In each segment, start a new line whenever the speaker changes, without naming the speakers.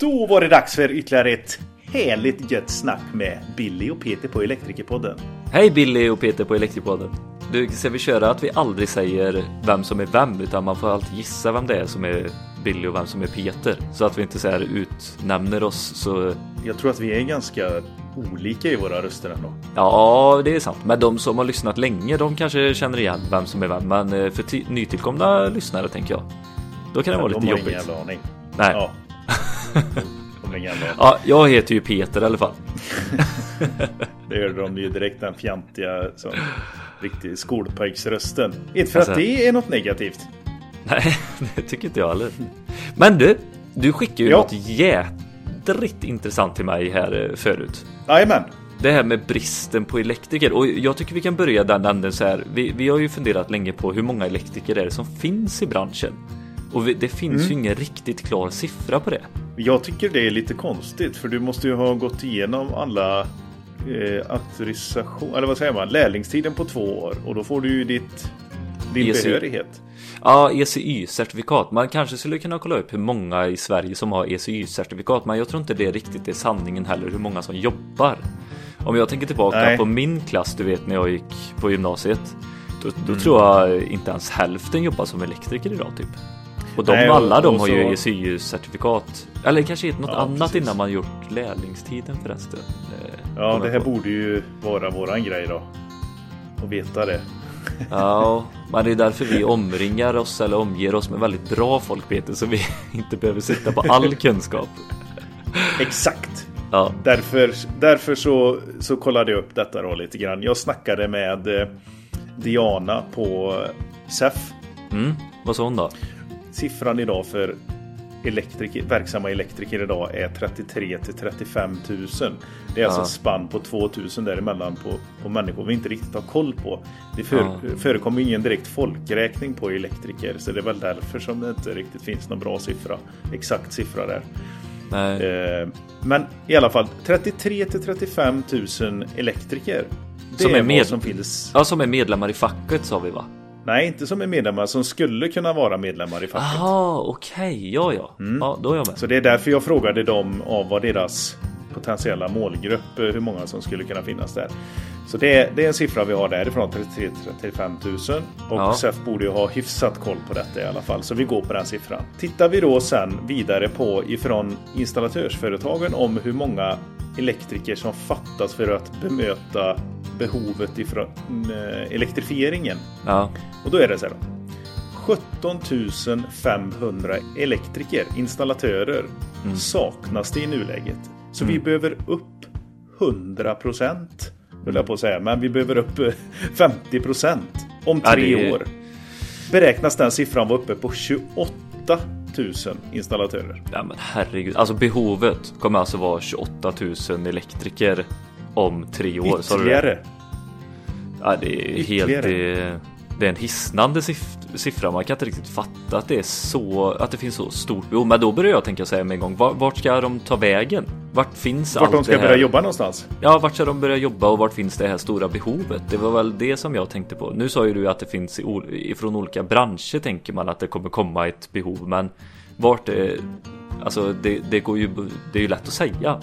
Då var det dags för ytterligare ett härligt gött snack med Billy och Peter på Elektrikerpodden.
Hej Billy och Peter på Elektrikerpodden. Du, ska vi köra att vi aldrig säger vem som är vem utan man får alltid gissa vem det är som är Billy och vem som är Peter. Så att vi inte så här utnämner oss så...
Jag tror att vi är ganska olika i våra röster ändå.
Ja, det är sant. Men de som har lyssnat länge, de kanske känner igen vem som är vem. Men eh, för nytillkomna lyssnare tänker jag, då kan det vara lite
de har
jobbigt.
ingen aning.
Nej.
Ja. Aning.
Ja, jag heter ju Peter i alla fall.
Det gör de ju direkt den fjantiga som riktig skolpojksrösten. Inte för
Alltså-
att det är något negativt.
Nej, det tycker inte jag heller. Men du, du skickade ju
Ja.
något jädrigt intressant till mig här eh, förut.
Jajamän.
Det här med bristen på elektriker och jag tycker vi kan börja den änden så här. Vi, vi har ju funderat länge på hur många elektriker det är som finns i branschen. Och det finns ju ingen riktigt klar siffra på det.
Jag tycker det är lite konstigt för du måste ju ha gått igenom alla eh, auktorisation, eller vad säger man, lärlingstiden på två år och då får du ju ditt, din
ECU.
behörighet.
Ja, ECY-certifikat. Man kanske skulle kunna kolla upp hur många i Sverige som har ECY-certifikat, men jag tror inte det riktigt är sanningen heller, hur många som jobbar. Om jag tänker tillbaka
Nej.
på min klass, du vet när jag gick på gymnasiet, då, då
Mm.
tror jag inte ens hälften jobbar som elektriker idag typ. Och de
Nej, och-
alla de
och
har ju ECY-certifikat. Eller kanske något
Ja,
annat
precis.
innan man gjort lärlingstiden förresten. Eh,
Ja, det här
på.
borde ju vara våran grej då. Att veta det.
Ja, men det är därför vi omringar oss eller omger oss med väldigt bra folk Peter, så vi inte behöver sitta på all kunskap.
Exakt.
Ja,
Därför, därför så, så kollade jag upp detta då lite grann. Jag snackade med eh, Diana på SEF.
mm. vad sa hon då?
Siffran idag för elektriker, verksamma elektriker idag är 33 till 35 000. Det är alltså
Ja.
ett spann på 2000 däremellan på, på människor vi inte riktigt har koll på. Det för,
Ja.
förekommer ingen direkt folkräkning på elektriker så det är väl därför som det inte riktigt finns någon bra siffra. Exakt siffra där. Eh, men i alla fall 33 till 35 000 elektriker. Det
Som
är,
med-
som finns.
Ja, som är medlemmar i facket sa vi va?
Nej, inte som är medlemmar som skulle kunna vara medlemmar i facket.
Jaha, okej, ja ja.
Mm.
Ja, då är jag med.
Så det är därför jag frågade dem av vad deras potentiella målgrupp, eh, hur många som skulle kunna finnas där. Så det är, det är en siffra vi har därifrån, 33 35 000. Och
Ja.
SEF borde ju ha hyfsat koll på detta i alla fall, så vi går på den siffran. Tittar vi då sen vidare på ifrån installatörsföretagen om hur många elektriker som fattas för att bemöta behovet ifrån eh, elektrifieringen.
Ja,
Och då är det så här. då. 17 500 elektriker, installatörer, saknas det i nuläget. Så vi behöver upp 100 procent. Höll jag på att säga, men vi behöver upp eh, 50 procent om
Ja,
tre
det är-
år. Beräknas den siffran vara uppe på 28 000 installatörer.
ja men herregud. Alltså behovet kommer alltså vara 28 000 elektriker om tre år.
Ytterligare.
Ja, det är helt...
Ytterligare.
Det, det är en hisnande siff- siffra. Man kan inte riktigt fatta att det är så... Att det finns så stort behov. Men då börjar jag tänka säga med en gång. var- Vart ska de ta vägen? Vart finns
Vart
allt
de ska
det här?
börja jobba någonstans.
Ja, vart ska de börja jobba och vart finns det här stora behovet? Det var väl det som jag tänkte på. Nu sa ju du att det finns ifrån olika branscher tänker man att det kommer komma ett behov, men vart är... Alltså det, det går ju... Det är ju lätt att säga.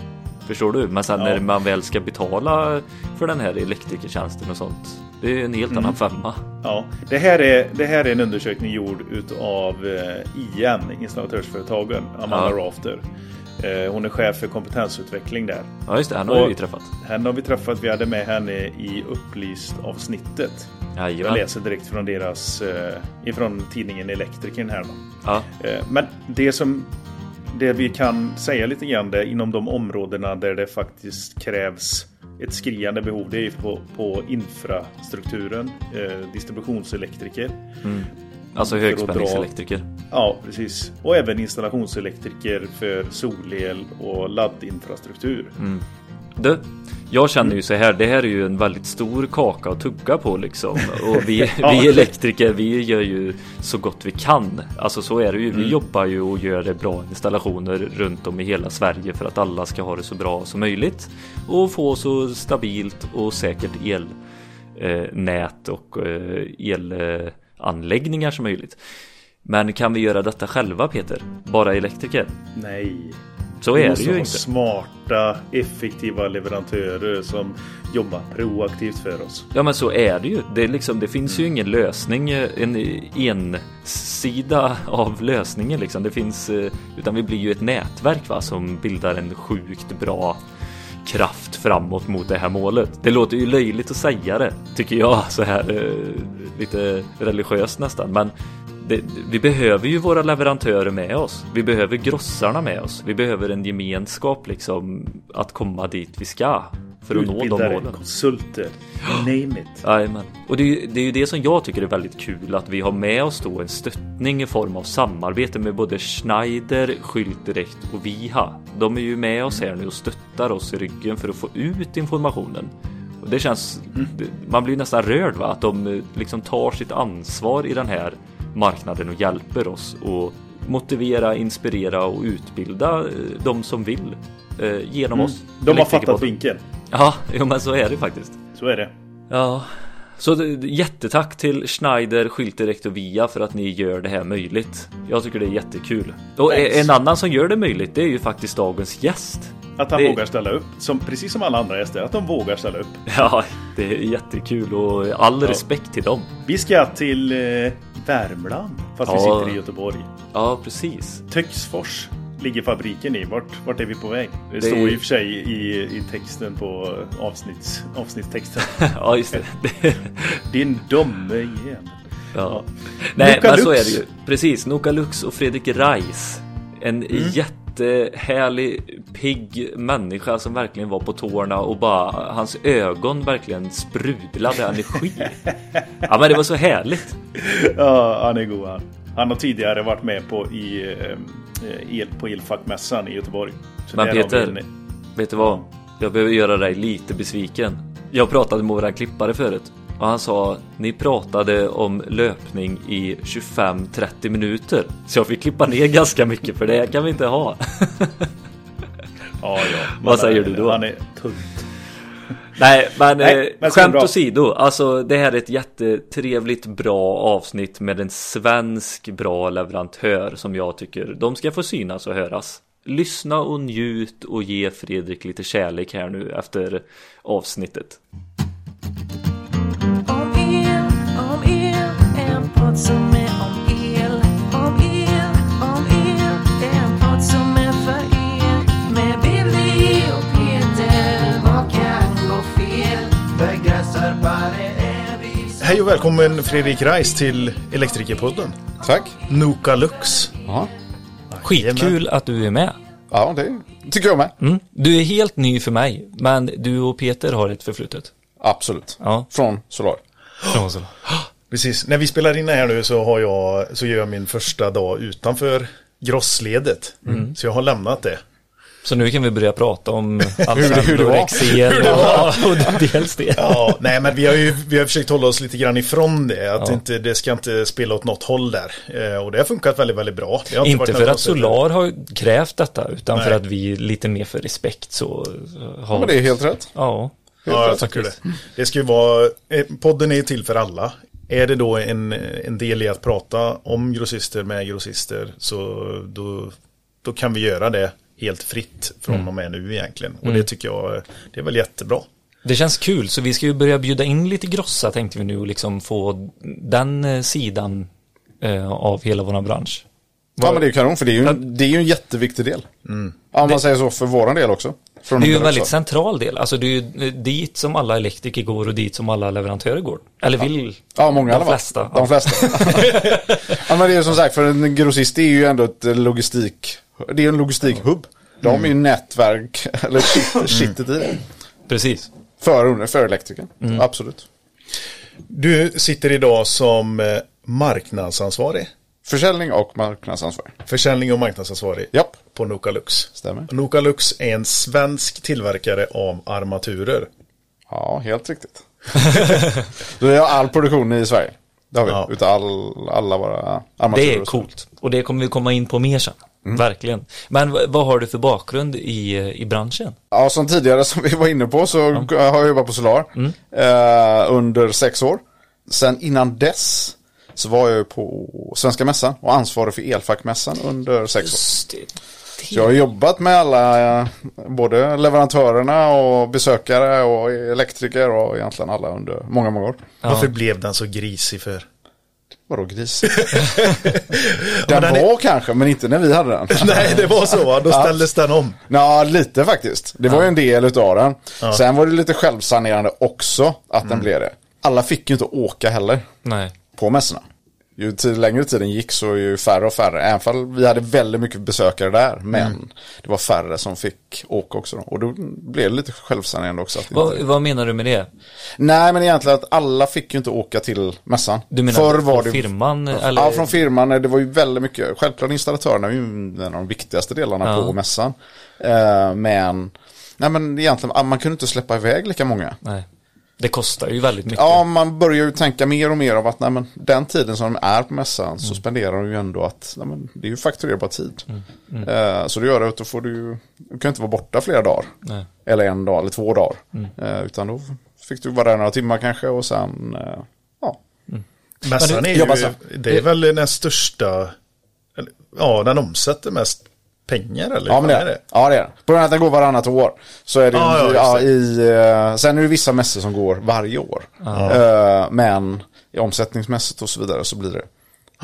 Förstår du? Men sen
Ja.
när man väl ska betala för den här elektrikertjänsten och sånt. Det är en helt
Mm.
annan femma.
Ja, det här är, det här är en undersökning gjord utav eh, IN, installatörsföretagen, Amanda
Ja.
Rafter. Eh, hon är chef för kompetensutveckling där.
Ja just det, han har vi träffat.
Henne har vi träffat, vi hade med henne i upplyst-avsnittet. Jag
Jajamän.
läser direkt från deras, eh, ifrån tidningen Elektrikern här.
Ja,
Men det som det vi kan säga lite grann det inom de områdena där det faktiskt krävs ett skriande behov. Det är på, på infrastrukturen, eh, distributionselektriker.
alltså
För att
högspänningselektriker.
Ja, precis. Och även installationselektriker för solel och laddinfrastruktur.
Du, jag känner ju så här, det här är ju en väldigt stor kaka att tugga på liksom. Och vi,
Ja.
vi elektriker, vi gör ju så gott vi kan. Alltså så är det ju. Vi
Mm.
jobbar ju och gör det bra installationer runt om i hela Sverige för att alla ska ha det så bra som möjligt. Och få så stabilt och säkert elnät och eh, elanläggningar som möjligt. Men kan vi göra detta själva Peter? Bara elektriker?
Nej.
Så är det ju inte.
smarta, effektiva leverantörer som jobbar proaktivt för oss.
Ja men så är det ju. Det, liksom, det finns ju ingen lösning, en ensida av lösningen liksom. Det finns, eh, utan vi blir ju ett nätverk va, som bildar en sjukt bra kraft framåt mot det här målet. Det låter ju löjligt att säga det, tycker jag, så här eh, lite religiöst nästan. Men det, vi behöver ju våra leverantörer med oss. Vi behöver grossarna med oss. Vi behöver en gemenskap liksom att komma dit vi ska. För att nå de målen.
konsulter, name it.
Jajamän. Och det är, det är ju det som jag tycker är väldigt kul att vi har med oss då en stöttning i form av samarbete med både Schneider, Schyltdirekt och Viha. De är ju med oss här nu och stöttar oss i ryggen för att få ut informationen. Och det känns, mm. man blir nästan rörd va, att de liksom tar sitt ansvar i den här marknaden och hjälper oss och motivera, inspirera och utbilda eh, de som vill eh, genom mm. oss.
De har fattat vinkeln.
Ja, jo, men så är det faktiskt.
Så är det.
Ja, så jättetack till Schneider, Schilterekt och Via för att ni gör det här möjligt. Jag tycker det är jättekul. Och Thanks. en annan som gör det möjligt det är ju faktiskt dagens gäst.
Att han det... vågar ställa upp, som, precis som alla andra gäster, att de vågar ställa upp.
Ja, det är jättekul och all ja. respekt till dem.
Vi ska till eh, Värmland, fast ja. vi sitter i Göteborg.
Ja, precis.
Töcksfors ligger fabriken i? Vart, vart är vi på väg? Det, det står är... i och för sig i, i texten på avsnitts, avsnittstexten.
ja, just det.
Din domme igen.
Ja. Nej, Nuka men så är det ju. Precis, Noka Lux och Fredrik Reis. En mm. Jättehärlig, pigg människa som verkligen var på tårna och bara hans ögon verkligen sprudlade energi. ja, men det var så härligt.
Ja, han är god han. Han har tidigare varit med på, i, eh, el, på Elfackmässan i Göteborg.
Så Men Peter, vet du vad? Jag behöver göra dig lite besviken. Jag pratade med våran klippare förut och han sa ni pratade om löpning i 25-30 minuter. Så jag fick klippa ner ganska mycket för det kan vi inte ha.
ja, ja.
Vad säger du då?
Han är tunt.
Nej, men, Nej, eh, men skämt åsido. Alltså det här är ett jättetrevligt bra avsnitt med en svensk bra leverantör som jag tycker de ska få synas och höras. Lyssna och njut och ge Fredrik lite kärlek här nu efter avsnittet. En podd som
Hej och välkommen Fredrik Reis till Elektrikerpodden.
Tack.
Noka Lux.
Ja. Skitkul att du är med.
Ja, det tycker jag med.
Mm. Du är helt ny för mig, men du och Peter har ett förflutet.
Absolut. Ja. Från Solar.
Från Solar. Precis. När vi spelar in här nu så har jag, så gör jag min första dag utanför grossledet. Mm. Så jag har lämnat det.
Så nu kan vi börja prata om anorexien och, och dels det.
Ja, nej men vi har ju vi har försökt hålla oss lite grann ifrån det. Att ja. inte, det ska inte spela åt något håll där. Eh, och det har funkat väldigt, väldigt bra.
inte, inte för att Solar har krävt detta, utan nej. för att vi lite mer för respekt så
har... Ja, men det är helt rätt.
Ja.
Helt ja, jag tycker det. Det ska ju vara, eh, podden är till för alla. Är det då en, en del i att prata om grossister med grossister så då, då kan vi göra det helt fritt från mm. och med nu egentligen. Och mm. det tycker jag, det är väl jättebra.
Det känns kul, så vi ska ju börja bjuda in lite grossa tänkte vi nu och liksom få den eh, sidan eh, av hela vår bransch.
Ja men det är ju kanon för det är ju, det är ju en jätteviktig del. Mm. Ja, om man säger så för våran del också.
det är ju en väldigt också. central del. Alltså det är ju dit som alla elektriker går och dit som alla leverantörer går. Eller vill.
Ja, många de alla flesta. De flesta. ja men det är ju som sagt för en grossist är ju ändå ett logistik det är en logistikhubb. De är ju mm. nätverk, eller shit, shitet i det.
Precis.
För, för elektrikern, mm. absolut.
Du sitter idag som eh, marknadsansvarig.
Försäljning och marknadsansvarig.
Försäljning och marknadsansvarig.
Japp.
På Nokalux.
Stämmer.
Nokalux är en svensk tillverkare av armaturer.
Ja, helt riktigt. Vi har all produktion i Sverige. Det har vi. Ja. Utav all, alla våra
armaturer. Det är coolt. Och det kommer vi komma in på mer sen. Mm. Verkligen. Men vad har du för bakgrund i, i branschen?
Ja, som tidigare som vi var inne på så mm. har jag jobbat på Solar mm. eh, under sex år. Sen innan dess så var jag på Svenska Mässan och ansvarig för Elfackmässan under sex år.
Det.
Så jag har jobbat med alla, både leverantörerna och besökare och elektriker och egentligen alla under många, många år.
Varför blev den så grisig för?
Vadå gris? den,
den
var kanske, men inte när vi hade den.
Nej, det var så. va? Då ställdes den om.
Ja, lite faktiskt. Det var ju en del utav den. Sen var det lite självsanerande också att den blev det. Alla fick ju inte åka heller
Nej.
På mässorna. Ju tid, längre tiden gick så ju färre och färre. Även fall vi hade väldigt mycket besökare där. Men det var färre som fick åka också. Då. Och då blev det lite självsanerande också.
Vad,
inte...
vad menar du med det?
Nej, men egentligen att alla fick ju inte åka till mässan.
Du menar
Förr
från
var det...
firman? Eller?
Ja, från firman. Det var ju väldigt mycket. Självklart installatörerna är ju en av de viktigaste delarna
Ja.
på mässan. Eh, men, nej men egentligen, man kunde inte släppa iväg lika många.
Nej. Det kostar ju väldigt mycket.
Ja, man börjar ju tänka mer och mer av att nej, men, den tiden som de är på mässan så spenderar de ju ändå att nej, men, det är ju fakturerbar tid. Eh, så det gör det att då får du ju, du kan inte vara borta flera dagar.
Nej.
Eller en dag eller två dagar. Eh, utan då fick du vara där några timmar kanske och sen, eh, ja.
Mässan
Men
är ju, det är väl den största, eller, ja den omsätter mest pengar eller?
Ja, men det är det. Ja, det är det. På grund av att den går varannat år. Så är det
ja,
ju, ja, i, eh, sen är det vissa mässor som går varje år. Eh, men i omsättningsmässigt och så vidare så blir det.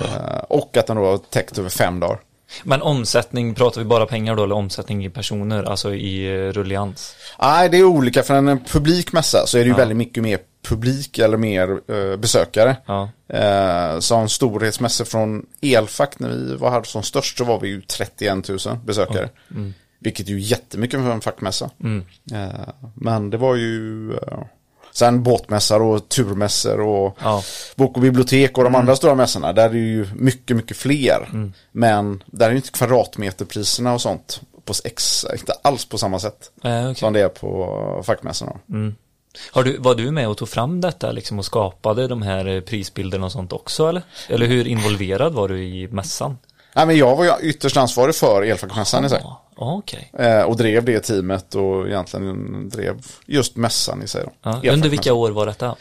Eh, och att den då har täckt över fem dagar.
Men omsättning, pratar vi bara pengar då eller omsättning i personer, alltså i eh, rullians?
Nej, det är olika. För en publik mässa så är det ju väldigt mycket mer publik eller mer eh, besökare.
Ja.
Eh, så en storhetsmässa från Elfack när vi var här som störst så var vi ju 31 000 besökare. Vilket är ju jättemycket för en fackmässa. Eh, men det var ju eh, sen båtmässor och turmässor och
Ja.
bok och bibliotek och de andra stora mässorna. Där är det ju mycket, mycket fler. Men där är ju inte kvadratmeterpriserna och sånt på X, inte alls på samma sätt.
Eh, okej.
Som det är på fackmässorna.
Har du, var du med och tog fram detta liksom och skapade de här prisbilderna och sånt också eller? Eller hur involverad var du i mässan?
Nej, men jag var ju ytterst ansvarig för elfackmässan i sig.
Okej.
Eh, och drev det teamet och egentligen drev just mässan i sig. Då.
Ja, under vilka år var detta?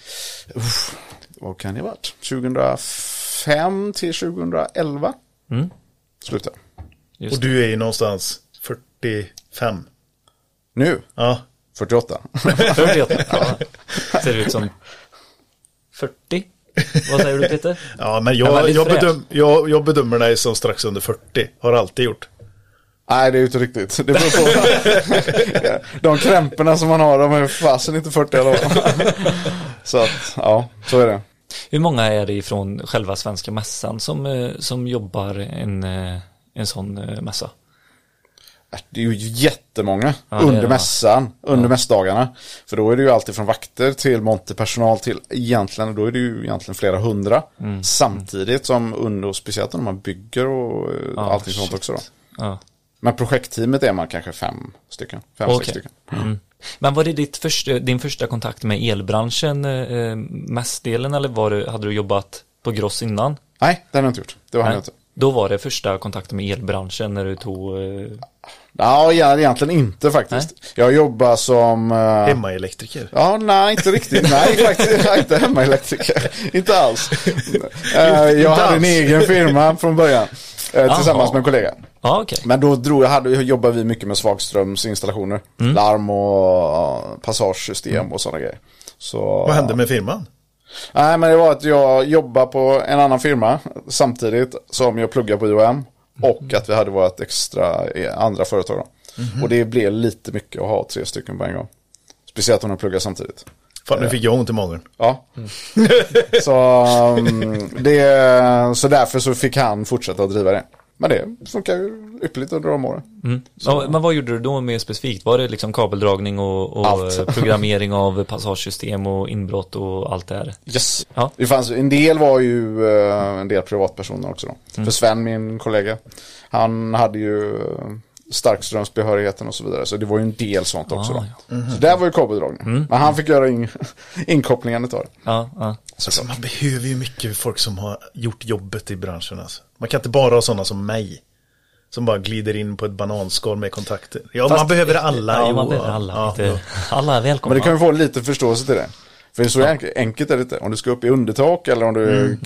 Vad kan det ha varit? 2005 till 2011.
Mm.
Slutade.
Just
Och du är ju någonstans 45.
Nu,
Ja.
48.
48. Ja. Ser ut som 40? Vad säger du Peter?
Ja, men
Ja,
jag, jag, bedöm, jag, jag bedömer dig som strax under 40. Har alltid gjort.
Nej, det är ju inte riktigt. Det beror på. de krämporna som man har, de är fasen inte 40 eller. Så att, ja, så är det.
Hur många är det ifrån själva svenska mässan som, eh, som jobbar en, eh, en sån eh, mässa?
Det är ju jättemånga
Ja,
under mässan, under mässdagarna. För då är det ju alltid från vakter till monterpersonal till egentligen, då är det ju egentligen flera hundra.
Mm.
Samtidigt som under, och speciellt när man bygger och eh,
Ja,
allting sånt
shit.
också då.
Ja.
Men projektteamet är man kanske fem stycken, fem,
Okej.
sex stycken.
Mm. Men var det ditt första, din första kontakt med elbranschen, eh, mässdelen eller var det, hade du jobbat på Gross innan?
Nej, det har jag inte gjort. Det var
Nej.
inte.
Då var det första kontakten med elbranschen när du tog eh,
Ja, egentligen inte faktiskt. Jag jobbar som... eh,
Hemmaelektriker.
Ja, nej, inte riktigt. Nej, faktiskt. Jag är inte hemmaelektriker. inte alls. Eh, jag hade en
alls.
egen firma från början. eh, Tillsammans med en kollega.
Ja, okej.
Men då drog jag, hade, jobbade vi mycket med svagströmsinstallationer.
Mm.
Larm och passagesystem och sådana grejer. Så,
Vad hände med firman?
Nej, men det var att jag jobbade på en annan firma samtidigt som jag pluggade på IOM. Och att vi hade vårt extra eh, andra företag. Då.
Mhm.
Och det blev lite mycket att ha tre stycken på en gång. Speciellt om de pluggar samtidigt.
Fan, nu fick jag ont i magen.
Ja. så, um, det, så därför så fick han fortsätta att driva det. Men det funkar ju ypperligt under de åren.
Mm. Ja, men vad gjorde du då mer specifikt? Var det liksom kabeldragning och, och programmering av passagesystem och inbrott och allt det här?
Yes.
Ja.
Det fanns, en del var ju eh, en del privatpersoner också då. För Sven, min kollega, han hade ju starkströmsbehörigheten och så vidare. Så det var ju en del sånt också
Ah,
då. Så där var ju kabeldragning. Men han fick göra in, inkopplingen utav det.
Ja, ja.
Alltså, man behöver ju mycket folk som har gjort jobbet i branschen. Alltså. Man kan inte bara ha sådana som mig. Som bara glider in på ett bananskal med kontakter. Ja,
Fast-
man behöver alla.
Ja,
jo,
man behöver alla.
Ja,
lite,
ja.
Alla är välkomna.
Men det kan ju få lite förståelse till det. För så enk- enkelt är det inte. Om du ska upp i undertak eller om du,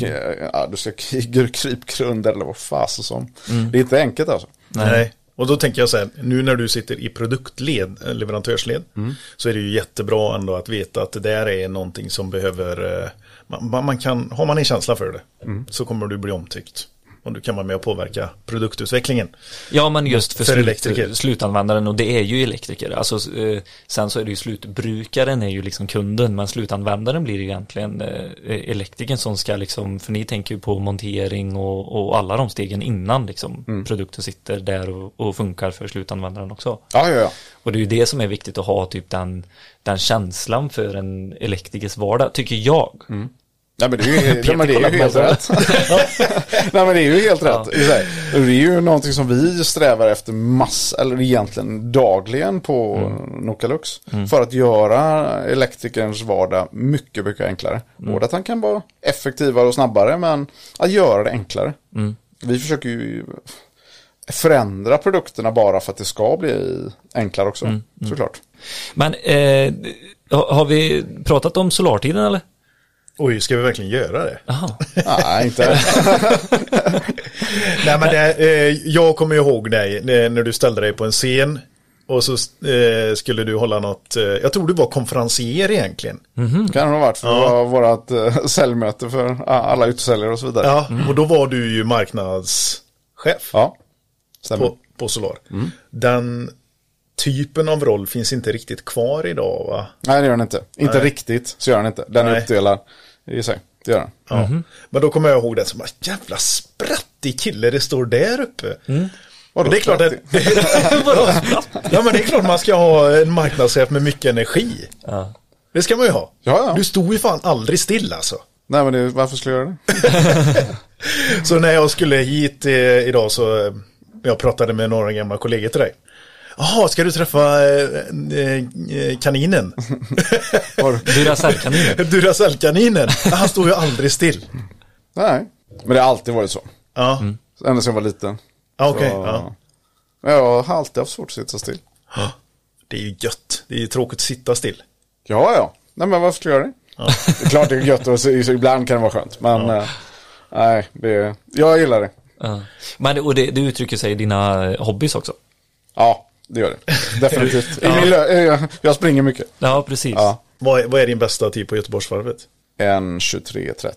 ja, du ska kry- krypgrund eller vad fasen som. Det är inte enkelt alltså.
Nej. Och då tänker jag så här, nu när du sitter i produktled, eh, leverantörsled, så är det ju jättebra ändå att veta att det där är någonting som behöver, eh, man, man kan, har man en känsla för det, så kommer du bli omtyckt. Och då kan man med och påverka produktutvecklingen.
Ja men just för,
För
slut,
elektriker.
slutanvändaren och det är ju elektriker. Alltså, eh, sen så är det ju slutbrukaren är ju liksom kunden men slutanvändaren blir ju egentligen eh, elektrikern som ska liksom, för ni tänker ju på montering och, och alla de stegen innan liksom
Mm.
produkten sitter där och, och funkar för slutanvändaren också.
Ja, ja, ja.
Och det är ju det som är viktigt att ha typ den, den känslan för en elektrikers vardag, tycker jag.
Nej men det är ju, nej, men det är ju helt rätt. nej men det är ju helt rätt. Det är ju någonting som vi strävar efter massa, eller egentligen dagligen på Nokalux. För att göra elektrikerns vardag mycket, mycket enklare. Både att han kan vara effektivare och snabbare, men att göra det enklare. Vi försöker ju förändra produkterna bara för att det ska bli enklare också, såklart.
Men eh, har vi pratat om solartiden eller?
Oj, ska vi verkligen göra det?
Nej, inte.
Nej men det, eh, jag kommer ihåg dig eh, när du ställde dig på en scen. Och så eh, skulle du hålla något, eh, jag tror du var konferencier egentligen.
kan det ha varit för det var vårt eh, säljmöte för ja, alla utsäljare och så vidare.
Ja, och då var du ju marknadschef
Ja, stämmer.
på, på Solar. Den typen av roll finns inte riktigt kvar idag va?
Nej, det gör den inte. Inte
Nej.
riktigt, så gör den inte. Den är uppdelad i sig. Det gör den.
Ja. Men då kommer jag ihåg det som bara, jävla sprattig kille det står där uppe.
Vadå
Och det är klart att... ja men det är klart man ska ha en marknadschef med mycket energi.
Ja.
Det ska man ju ha.
Ja, ja.
Du stod ju fan aldrig still alltså.
Nej, men det, varför skulle jag göra det?
Så när jag skulle hit eh, idag så eh, jag pratade med några gamla kollegor till dig. Jaha, ska du träffa eh, eh, kaninen?
Duracell-kaninen.
Duracell-kaninen. Han står ju aldrig still.
Nej, men det har alltid varit så.
Ja,
Ända sedan jag var liten.
ja okej.
Så-
ja.
Jag har alltid haft svårt att sitta still.
Det är ju gött. Det är ju tråkigt att sitta still.
Ja, ja. Nej, men varför skulle jag göra det? Det är klart det är gött och så, så ibland kan det vara skönt. Men eh, nej, det, jag gillar det.
Ja. Men och det, det uttrycker sig i dina eh, hobbys också.
Ja, det gör det. Definitivt. I min lö- eh, jag springer mycket.
Ja, precis.
Ja.
Vad är, vad är din bästa tid på Göteborgsvarvet?
En 23.30.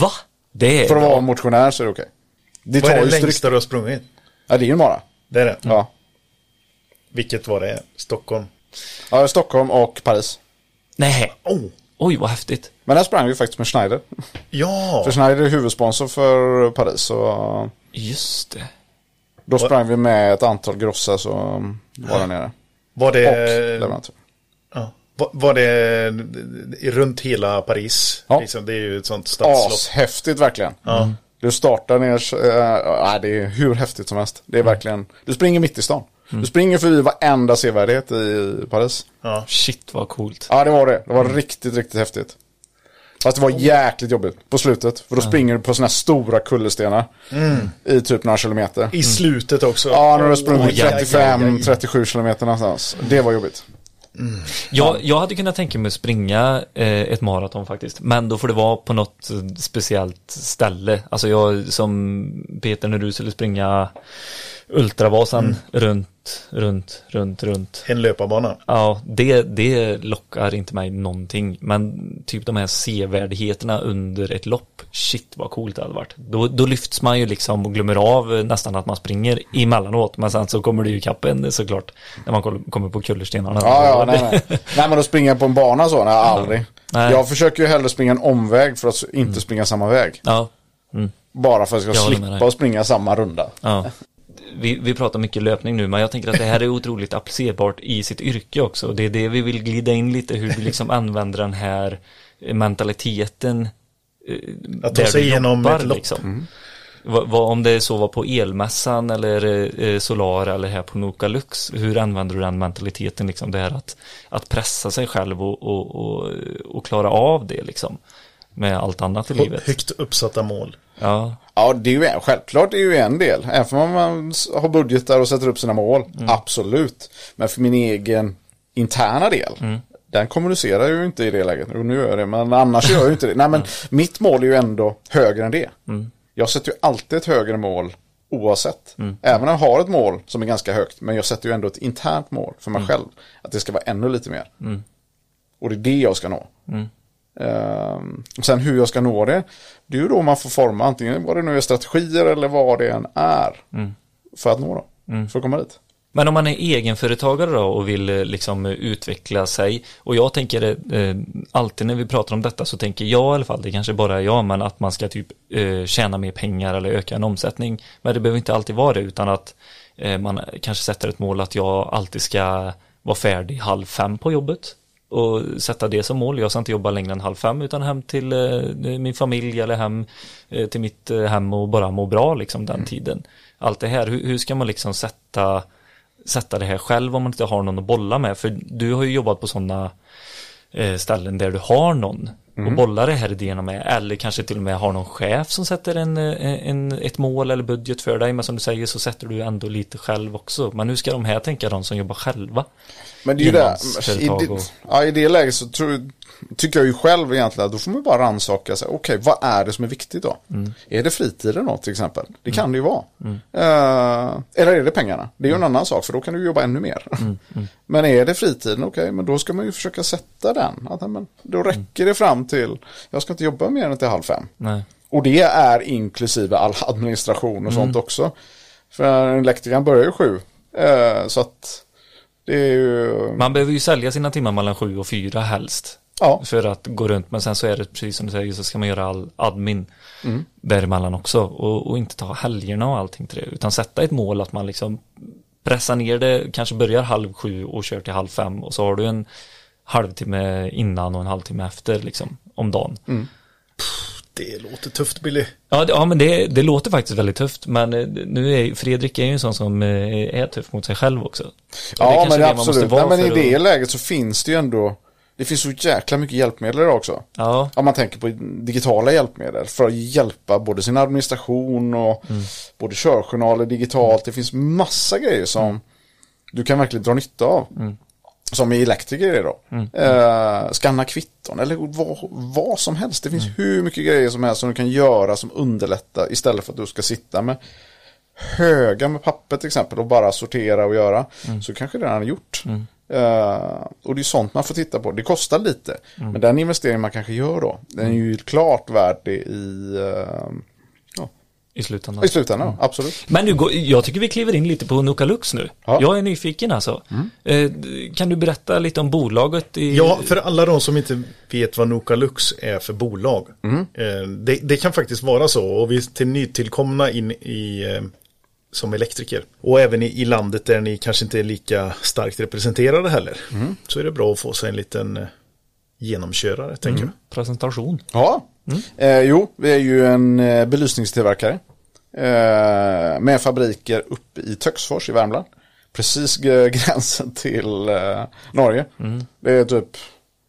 Va? Det är
För att vara motionär så är det okej. Det
Vad är det
ju stryk.
längsta du har sprungit?
Ja, det är ju bara.
Det är det.
Ja.
Vilket var det? Stockholm?
ja, Stockholm och Paris.
Nej.
Oh,
Oj, vad häftigt.
Men där sprang vi faktiskt med Schneider.
ja.
För Schneider är huvudsponsor för Paris. Så
Just det.
Då sprang vi med ett antal grossa som var där nere.
Var
Och
det,
leverantör.
ja. var, var det runt hela Paris?
Ja.
Liksom, det är ju ett sånt stadslopp.
Ashäftigt verkligen. Du startar ner, äh, det är hur häftigt som helst. Det är verkligen, du springer mitt i stan. Du springer förbi varenda sevärdhet i Paris.
Ja.
Shit, vad coolt.
Ja, det var det. Det var riktigt, riktigt häftigt. Fast det var jäkligt jobbigt på slutet. För då springer du på sådana här stora kullerstenar. I typ några kilometer.
I slutet också.
Ja, när du sprungit
Oj, aj, aj,
35-37 kilometer någonstans. Det var jobbigt.
Jag, jag hade kunnat tänka mig att springa eh, ett maraton faktiskt. Men då får det vara på något eh, speciellt ställe. Alltså jag som Peter när du skulle springa Ultravasan runt, runt, runt, runt.
En löparbana.
Ja, det, det lockar inte mig någonting. Men typ de här sevärdheterna under ett lopp, shit vad coolt det hade varit. Då, då lyfts man ju liksom och glömmer av nästan att man springer emellanåt. Men sen så kommer det ju ikapp en såklart när man kommer på kullerstenarna.
Ja, ja, nej, nej. nej, men springer jag på en bana så, nej, aldrig.
Nej.
Jag försöker ju hellre springa en omväg för att inte springa samma väg.
Ja, mm,
Bara för att jag
Jag
ska
med
slippa att springa samma runda.
ja. Vi, vi pratar mycket löpning nu, men jag tänker att det här är otroligt applicerbart i sitt yrke också. Det är det vi vill glida in lite, hur du liksom använder den här mentaliteten. eh,
Att ta sig igenom
jobbar,
ett lopp.
Liksom. Vad, vad, om det så var på elmässan eller eh, Solar eller här på Noka Lux, hur använder du den mentaliteten, liksom det här att, att pressa sig själv och, och, och, och klara av det liksom, med allt annat i livet?
Högt uppsatta mål.
Ja,
Ja, det är ju en, självklart det är ju en del. Även om man har budgetar och sätter upp sina mål. Absolut. Men för min egen interna del. Den kommunicerar ju inte i det läget. Jo, nu gör jag det, men annars gör jag ju inte det. Nej, men mitt mål är ju ändå högre än det. Jag sätter ju alltid ett högre mål Oavsett. Även om jag har ett mål som är ganska högt. Men jag sätter ju ändå ett internt mål för mig själv. Att det ska vara ännu lite mer. Och det är det jag ska nå. Ehm, sen hur jag ska nå det. Det är ju då man får forma antingen vad det nu är strategier eller vad det än är. För att nå då. För att komma dit.
Men om man är egenföretagare då och vill eh, liksom eh, utveckla sig och jag tänker eh, alltid när vi pratar om detta så tänker jag i alla fall, det kanske bara är jag, men att man ska typ eh, tjäna mer pengar eller öka en omsättning. Men det behöver inte alltid vara det utan att eh, man kanske sätter ett mål att jag alltid ska vara färdig halv fem på jobbet och sätta det som mål. Jag ska inte jobba längre än halv fem utan hem till eh, min familj eller hem eh, till mitt eh, hem och bara må bra liksom den tiden. Allt det här, hur, hur ska man liksom sätta sätta det här själv om man inte har någon att bolla med. För du har ju jobbat på sådana ställen där du har någon och bolla det här idéerna med. Eller kanske till och med har någon chef som sätter en, eh, en, ett mål eller budget för dig. Men som du säger så sätter du ändå lite själv också. Men hur ska de här tänka, de som jobbar själva?
Men det är ju det, i det,
och-
ja, i det läget så tror, tycker jag ju själv egentligen att då får man bara rannsaka sig. Okej, vad är det som är viktigt då?
Mm.
Är det fritiden då till exempel? Det kan det ju vara. Eh, eller är det pengarna? Det är ju
Mm.
en annan sak för då kan du jobba ännu mer. men är det fritiden, okej, men då ska man ju försöka sätta den. Att, men, då räcker det fram till, jag ska inte jobba mer än till halv fem.
Nej.
Och det är inklusive all administration och
Mm.
sånt också. För elektrikern börjar ju sju. Eh, så att det är ju...
Man behöver ju sälja sina timmar mellan sju och fyra helst.
Ja.
För att gå runt, men sen så är det precis som du säger så ska man göra all admin däremellan också och, och inte ta helgerna och allting till det utan sätta ett mål att man liksom pressar ner det, kanske börjar halv sju och kör till halv fem och så har du en halvtimme innan och en halvtimme efter liksom om dagen.
Det låter tufft Billy.
Ja, det, ja men det, det låter faktiskt väldigt tufft men eh, nu är Fredrik är ju en sån som eh, är tuff mot sig själv också. Och
Ja, men absolut. Nej, men i det läget så finns det ju ändå, det finns så jäkla mycket hjälpmedel idag också.
Ja,
Om man tänker på digitala hjälpmedel för att hjälpa både sin administration och
Mm.
både körjournaler digitalt. Det finns massa grejer som
Mm.
du kan verkligen dra nytta av. Som i elektriker är då.
Mm.
Eh, skanna kvitton eller vad, vad som helst. Det finns
Mm.
hur mycket grejer som helst som du kan göra som underlättar istället för att du ska sitta med höga med papper till exempel och bara sortera och göra.
Mm.
Så kanske det redan är gjort. Eh, och det är sånt man får titta på. Det kostar lite.
Mm.
Men den investering man kanske gör då. Den är ju klart värd det i, ja,
i slutändan.
i slutändan. Absolut.
Men nu går, jag tycker vi kliver in lite på Nukalux nu.
Ja. Mm.
Jag är nyfiken alltså. Eh, kan du berätta lite om bolaget? I,
Ja, för alla de som inte vet vad Nokalux är för bolag.
Mm.
Eh, Det, det kan faktiskt vara så och vi till nytillkomna in i eh, som elektriker. Och även i, i landet där ni kanske inte är lika starkt representerade heller.
Mm.
Så är det bra att få sig en liten eh, genomkörare, tänker jag.
Presentation.
Ja, eh, jo, vi är ju en eh, belysningstillverkare. Eh, med fabriker uppe i Töcksfors i Värmland. Precis eh, gränsen till eh, Norge. Det är typ,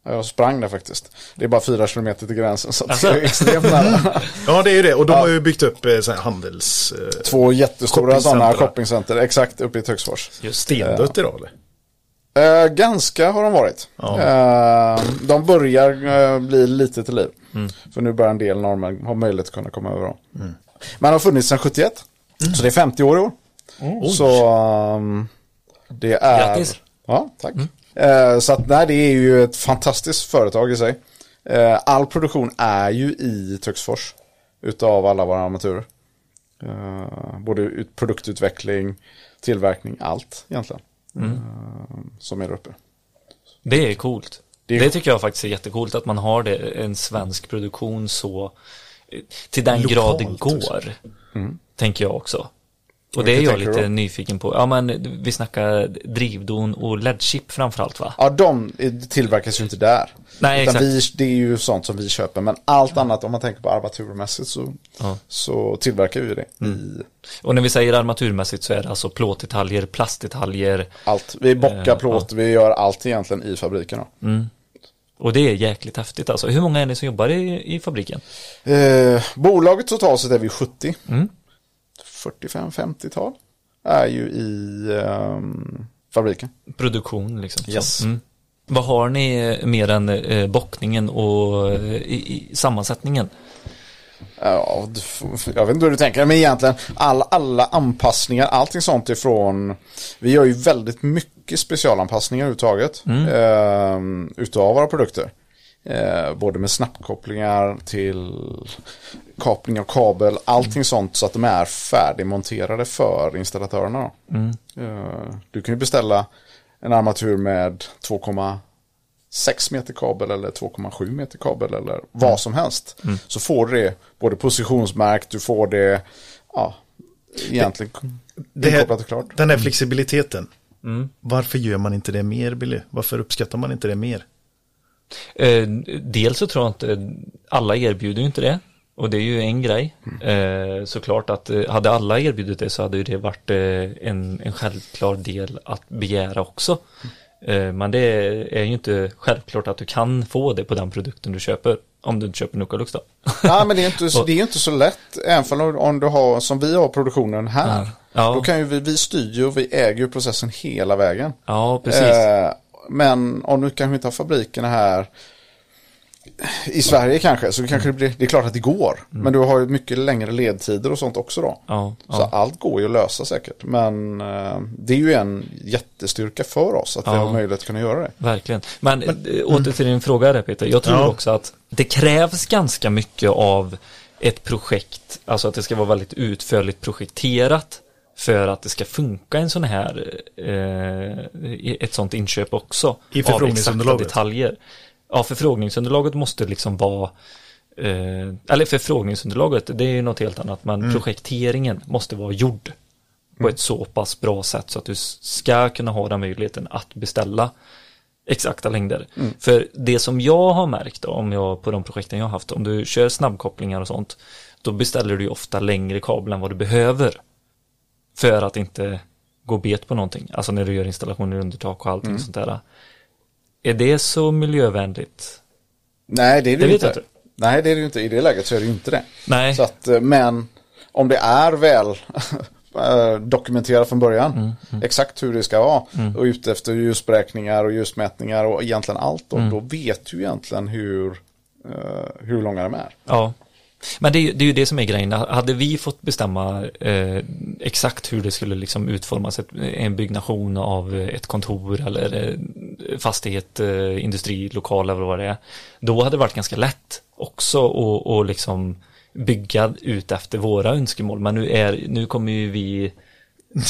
jag sprang där faktiskt. Det är bara fyra kilometer till gränsen så det är extremt nära.
Ja, det är ju det. Och de har ju byggt upp eh, så handels... Eh,
Två jättestora sådana
Shoppingcenter.
exakt uppe i Töcksfors.
stendött idag eller?
Eh, ganska har de varit.
Ja.
Eh, de börjar eh, bli lite till liv. För nu börjar en del norrmän ha möjlighet att kunna komma över dem. Man har funnits sedan 71. Så det är 50 år i år. Så um, det är...
Grattis.
Ja, tack. Eh, så att nej, det är ju ett fantastiskt företag i sig. Eh, all produktion är ju i Töcksfors. Utav alla våra armaturer. Eh, både ut, produktutveckling, tillverkning, allt egentligen. Eh, som är där uppe.
Det är coolt.
Det
Det,
är-
tycker jag faktiskt är jättecoolt att man har det, en svensk produktion så eh, till den
Lokalt
grad det går. Tänker jag också. Och det är jag lite
då?
nyfiken på. Ja men vi snackar drivdon och LED-chip framförallt va?
Ja, de tillverkas ju inte där.
Nej,
Utan
exakt.
vi, det är ju sånt som vi köper. Men allt annat, om man tänker på armaturmässigt så,
Ja.
så tillverkar vi det i
Och när vi säger armaturmässigt så är det alltså plåtdetaljer, plastdetaljer
allt. Vi bockar
Eh,
plåt, vi gör allt egentligen i fabriken. Då.
och det är jäkligt häftigt alltså. Hur många är ni som jobbar i, i fabriken?
Eh, bolaget totalt sett är vi 70.
Mm.
45-50-tal är ju i ehm, fabriken.
Produktion liksom.
Yes.
Mm. Vad har ni eh, mer än eh, bockningen och eh, i, i sammansättningen?
Ja, jag vet inte hur du tänker, men egentligen alla, alla anpassningar, allting sånt ifrån, vi gör ju väldigt mycket specialanpassningar överhuvudtaget eh, utav våra produkter. Eh, både med snabbkopplingar till kapning av kabel, allting sånt så att de är färdigmonterade för installatörerna. Då. Eh, du kan ju beställa en armatur med 2,6 meter kabel eller 2,7 meter kabel eller vad som helst. Så får du det både positionsmärkt, du får det, ja, egentligen
Det här,
inkopplat och klart.
den här flexibiliteten. Varför gör man inte det mer, Billy? Varför uppskattar man inte det mer?
Eh, dels så tror jag inte alla erbjuder ju inte det. Och det är ju en grej. Eh, såklart att eh, hade alla erbjudit det så hade ju det varit eh, en, en självklar del att begära också. Eh, men det är ju inte självklart att du kan få det på den produkten du köper. Om du inte köper Nucalux då.
Nej, men det är inte, det är inte så lätt. Även om, om du har, som vi har produktionen här.
Ja.
Då kan ju vi, vi styr ju och vi äger ju processen hela vägen.
Ja, precis.
Eh, men om du kanske inte har fabrikerna här i Sverige kanske, så kanske det blir, det är klart att det går. Men du har ju mycket längre ledtider och sånt också då.
Ja,
Så
ja.
allt går ju att lösa säkert. Men eh, det är ju en jättestyrka för oss att vi
Ja.
har möjlighet att kunna göra det.
Verkligen. Men, eh, åter till din fråga där Peter. Jag tror
Ja.
också att det krävs ganska mycket av ett projekt, alltså att det ska vara väldigt utförligt projekterat för att det ska funka en sån här, eh, ett sånt inköp också.
I
av exakta
förfrågningsunderlaget.
detaljer. Ja, förfrågningsunderlaget måste liksom vara eh, eller förfrågningsunderlaget, det är ju något helt annat, men projekteringen måste vara gjord på ett så pass bra sätt så att du ska kunna ha den möjligheten att beställa exakta längder. För det som jag har märkt då, om jag på de projekten jag har haft, om du kör snabbkopplingar och sånt, då beställer du ju ofta längre kabel än vad du behöver. För att inte gå bet på någonting, alltså när du gör installationer under tak och allting sånt där. Är det så miljövänligt?
Nej, det är det,
Det vet
inte.
inte.
Nej, det är det inte. I det läget så är det inte det.
Nej.
Så att, eh, men om det är väl eh, dokumenterat från början,
Mm,
exakt hur det ska vara, och ute efter ljusberäkningar och ljusmätningar och egentligen allt, då,
Mm.
då vet du egentligen hur, eh, hur långa de är.
Ja. Men det är, ju- det är ju det som är grejen. Hade vi fått bestämma eh, exakt hur det skulle liksom utformas, ett, en byggnation av ett kontor eller eh, fastighet, eh, industri, lokal eller vad det är, då hade det varit ganska lätt också att och liksom bygga ut efter våra önskemål. Men nu, är, nu kommer ju vi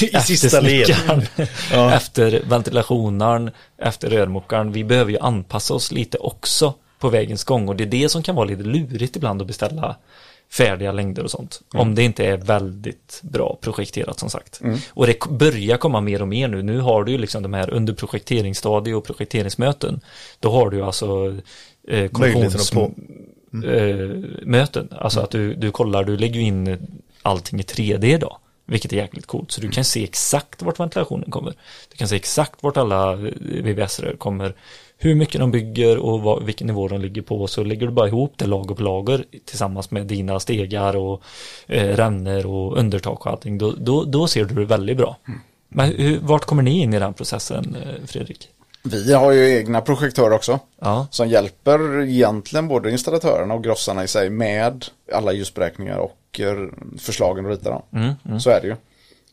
I sista led. Ja.
efter ventilationaren, efter rörmokaren. Vi behöver ju anpassa oss lite också på vägens gång och det är det som kan vara lite lurigt ibland att beställa färdiga längder och sånt. Om det inte är väldigt bra projekterat som sagt. Och det börjar komma mer och mer nu. Nu har du ju liksom de här under projekteringsstadie och projekteringsmöten. Då har du ju alltså eh,
att på-
eh, möten. Alltså att du, du kollar, du lägger in allting i 3D då. Vilket är jäkligt coolt. Så du kan se exakt vart ventilationen kommer. Du kan se exakt vart alla VVS-rör kommer. Hur mycket de bygger och vad, vilken nivå de ligger på. Så lägger du bara ihop det lager på lager tillsammans med dina stegar och eh, rännor och undertak och allting. Då, då, då ser du det väldigt bra. Men hur, vart kommer ni in i den processen, eh, Fredrik?
Vi har ju egna projektörer också.
Ja,
Som hjälper egentligen både installatörerna och grossarna i sig med alla ljusberäkningar och eh, förslagen och rita dem. Så är det ju.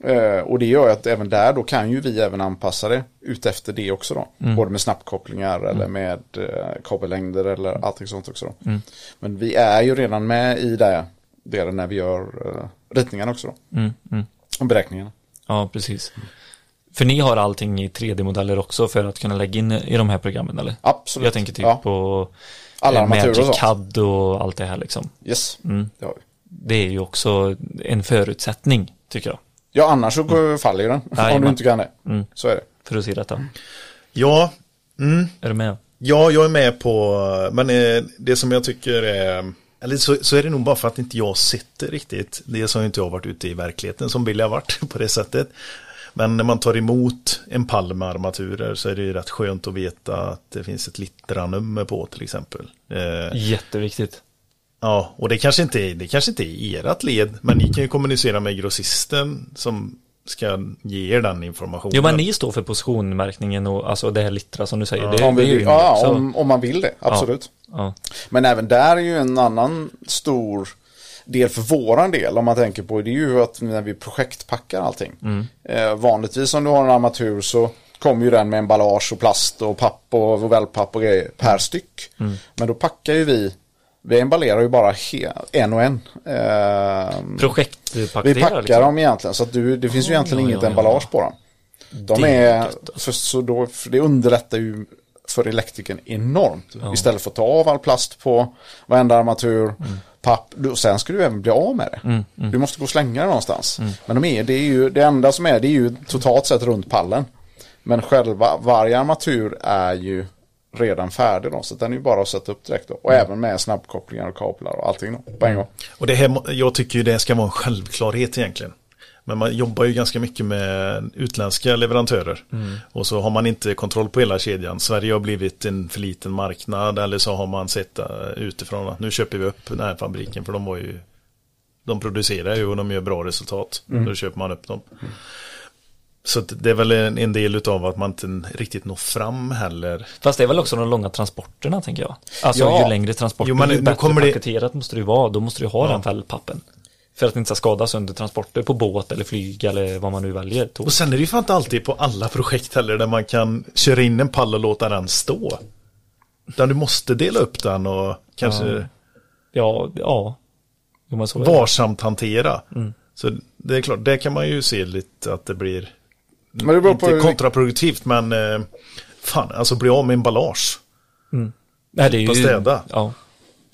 Eh, och det gör att även där då kan ju vi även anpassa det ut efter det också då. Både med snabbkopplingar eller med eh, kabellängder eller allting sånt också då. Men vi är ju redan med i det delen när vi gör eh, ritningarna också då.
mm, mm.
Och beräkningarna.
ja precis. För ni har allting i 3D-modeller också för att kunna lägga in i de här programmen eller?
Absolut.
Jag tänker typ
Ja.
på
Alla
eh,
och
Magic
sånt.
CAD och allt det här liksom.
Yes,
Mm.
det har vi.
Det är ju också en förutsättning tycker jag.
Ja, annars så går- faller ju den. om du inte kan det.
Mm.
Så är det.
För att se detta.
Ja, mm,
Är du med?
ja, jag är med på, men eh, det som jag tycker är, eller så, så är det nog bara för att inte jag sett det riktigt. Det som inte jag har varit ute i verkligheten som Billy har varit på det sättet. Men när man tar emot en pall med armaturer så är det ju rätt skönt att veta att det finns ett littranummer på till exempel. Eh,
Jätteviktigt.
Ja, och det kanske inte är, det kanske inte är ert led, men ni kan ju kommunicera med grossisten som ska ge er den informationen.
Jo men ni står för positionmärkningen och alltså det här littra som du säger. Det,
Om, vi,
ju
ja, om, om man vill det, absolut.
Ja.
Men även där är ju en annan stor, del för våran del om man tänker på det är ju att när vi projektpackar allting. Eh, vanligtvis om du har en armatur så kommer ju den med emballage och plast och papp och wellpapp och grejer per styck. Men då packar ju vi vi emballerar ju bara en och en. Eh,
Projektpaketerar
vi packar
liksom.
dem egentligen så att du, det finns ju
Ja,
egentligen
ja,
inget
ja, ja.
emballage på dem. De
Det är alltså.
för, så då, för det underlättar ju för elektrikern enormt. Istället för att ta av all plast på varenda armatur,
Mm.
papp, och sen ska du även bli av med det. Du måste gå och slänga det någonstans.
Mm.
Men de är, det, är ju, det enda som är, det är ju totalt sett runt pallen. Men själva, varje armatur är ju redan färdig då, så den är ju bara att sätta upp direkt då. Och
Mm.
även med snabbkopplingar och kablar och allting då, på en gång.
Och det här, jag tycker ju det ska vara en självklarhet egentligen. Men man jobbar ju ganska mycket med utländska leverantörer. Och så har man inte kontroll på hela kedjan. Sverige har blivit en för liten marknad. Eller så har man sett uh, utifrån att nu köper vi upp den här fabriken. För de var ju De producerar ju och de gör bra resultat. Då köper man upp dem. Så det är väl en, en del utav att man inte riktigt når fram heller.
Fast det är väl också de långa transporterna tänker jag. Alltså
Ja.
ju längre transporter,
Jo, men
ju bättre
det-
paketerat måste det ju vara. Då måste du ha den fällpappen. För att det inte ska skadas under transporter på båt eller flyg eller vad man nu väljer. Tåg.
Och sen är det ju fan inte alltid på alla projekt heller där man kan köra in en pall och låta den stå. Utan du måste dela upp den och kanske
Ja, ja. Det.
varsamt hantera. Så det är klart, det kan man ju se lite att det blir
Men det på
inte
hur-
kontraproduktivt men eh, fan, alltså bli av med emballage.
Nej, det är ju,
på städa.
Ja.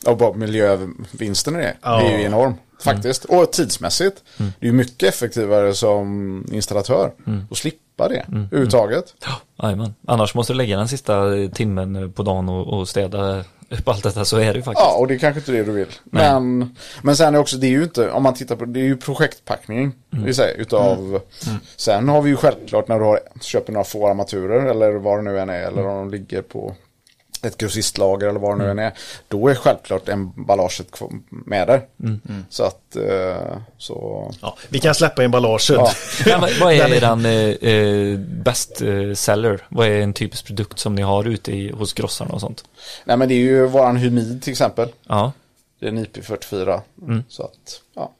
Och bara miljövinsten i det
Ja.
är ju enorm. Faktiskt. Och tidsmässigt.
Mm.
Det är ju mycket effektivare som installatör. Att slippa det
Mm.
överhuvudtaget.
Jajamän. Annars måste du lägga den sista timmen på dagen och, och städa allt detta så är det ju faktiskt.
Ja, och det är kanske inte det du vill. Men, men sen är också, det är ju inte, om man tittar på det, är ju projektpackning.
Mm.
Vi säger, utav, sen har vi ju självklart när du har, köper några få armaturer eller vad det nu än är, eller om de ligger på ett grossistlager eller vad det nu än är. Då är självklart emballaget med där. Så att, eh, så...
Ja, vi kan släppa emballaget.
Ja.
Vad, är
Den är-
eran eh, eh, best eh, seller? Vad är en typisk produkt som ni har ute i, hos grossarna och sånt?
Nej men det är ju våran Humid till exempel.
Ja,
Det är en IP44. Så att, ja.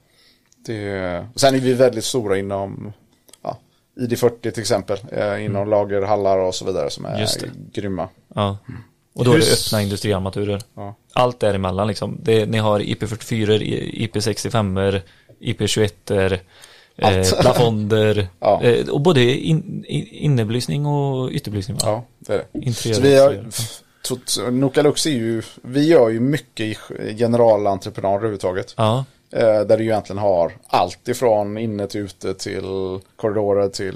Det, sen är vi väldigt stora inom ja, ID40 till exempel. Eh, inom lagerhallar och så vidare som är grymma.
ja. Och då är det
Hus-
öppna industriarmaturer.
Ja.
Allt däremellan liksom. Det, ni har IP44, IP65, IP21, eh, plafonder
Ja.
eh, och både in, in, innebelysning och ytterbelysning va?
Ja, det är det.
Interiör
Så vi har, Nokalux är ju, vi gör ju mycket i generalentreprenad överhuvudtaget.
Ja,
Eh, där du egentligen har allt ifrån inne till ute till korridorer till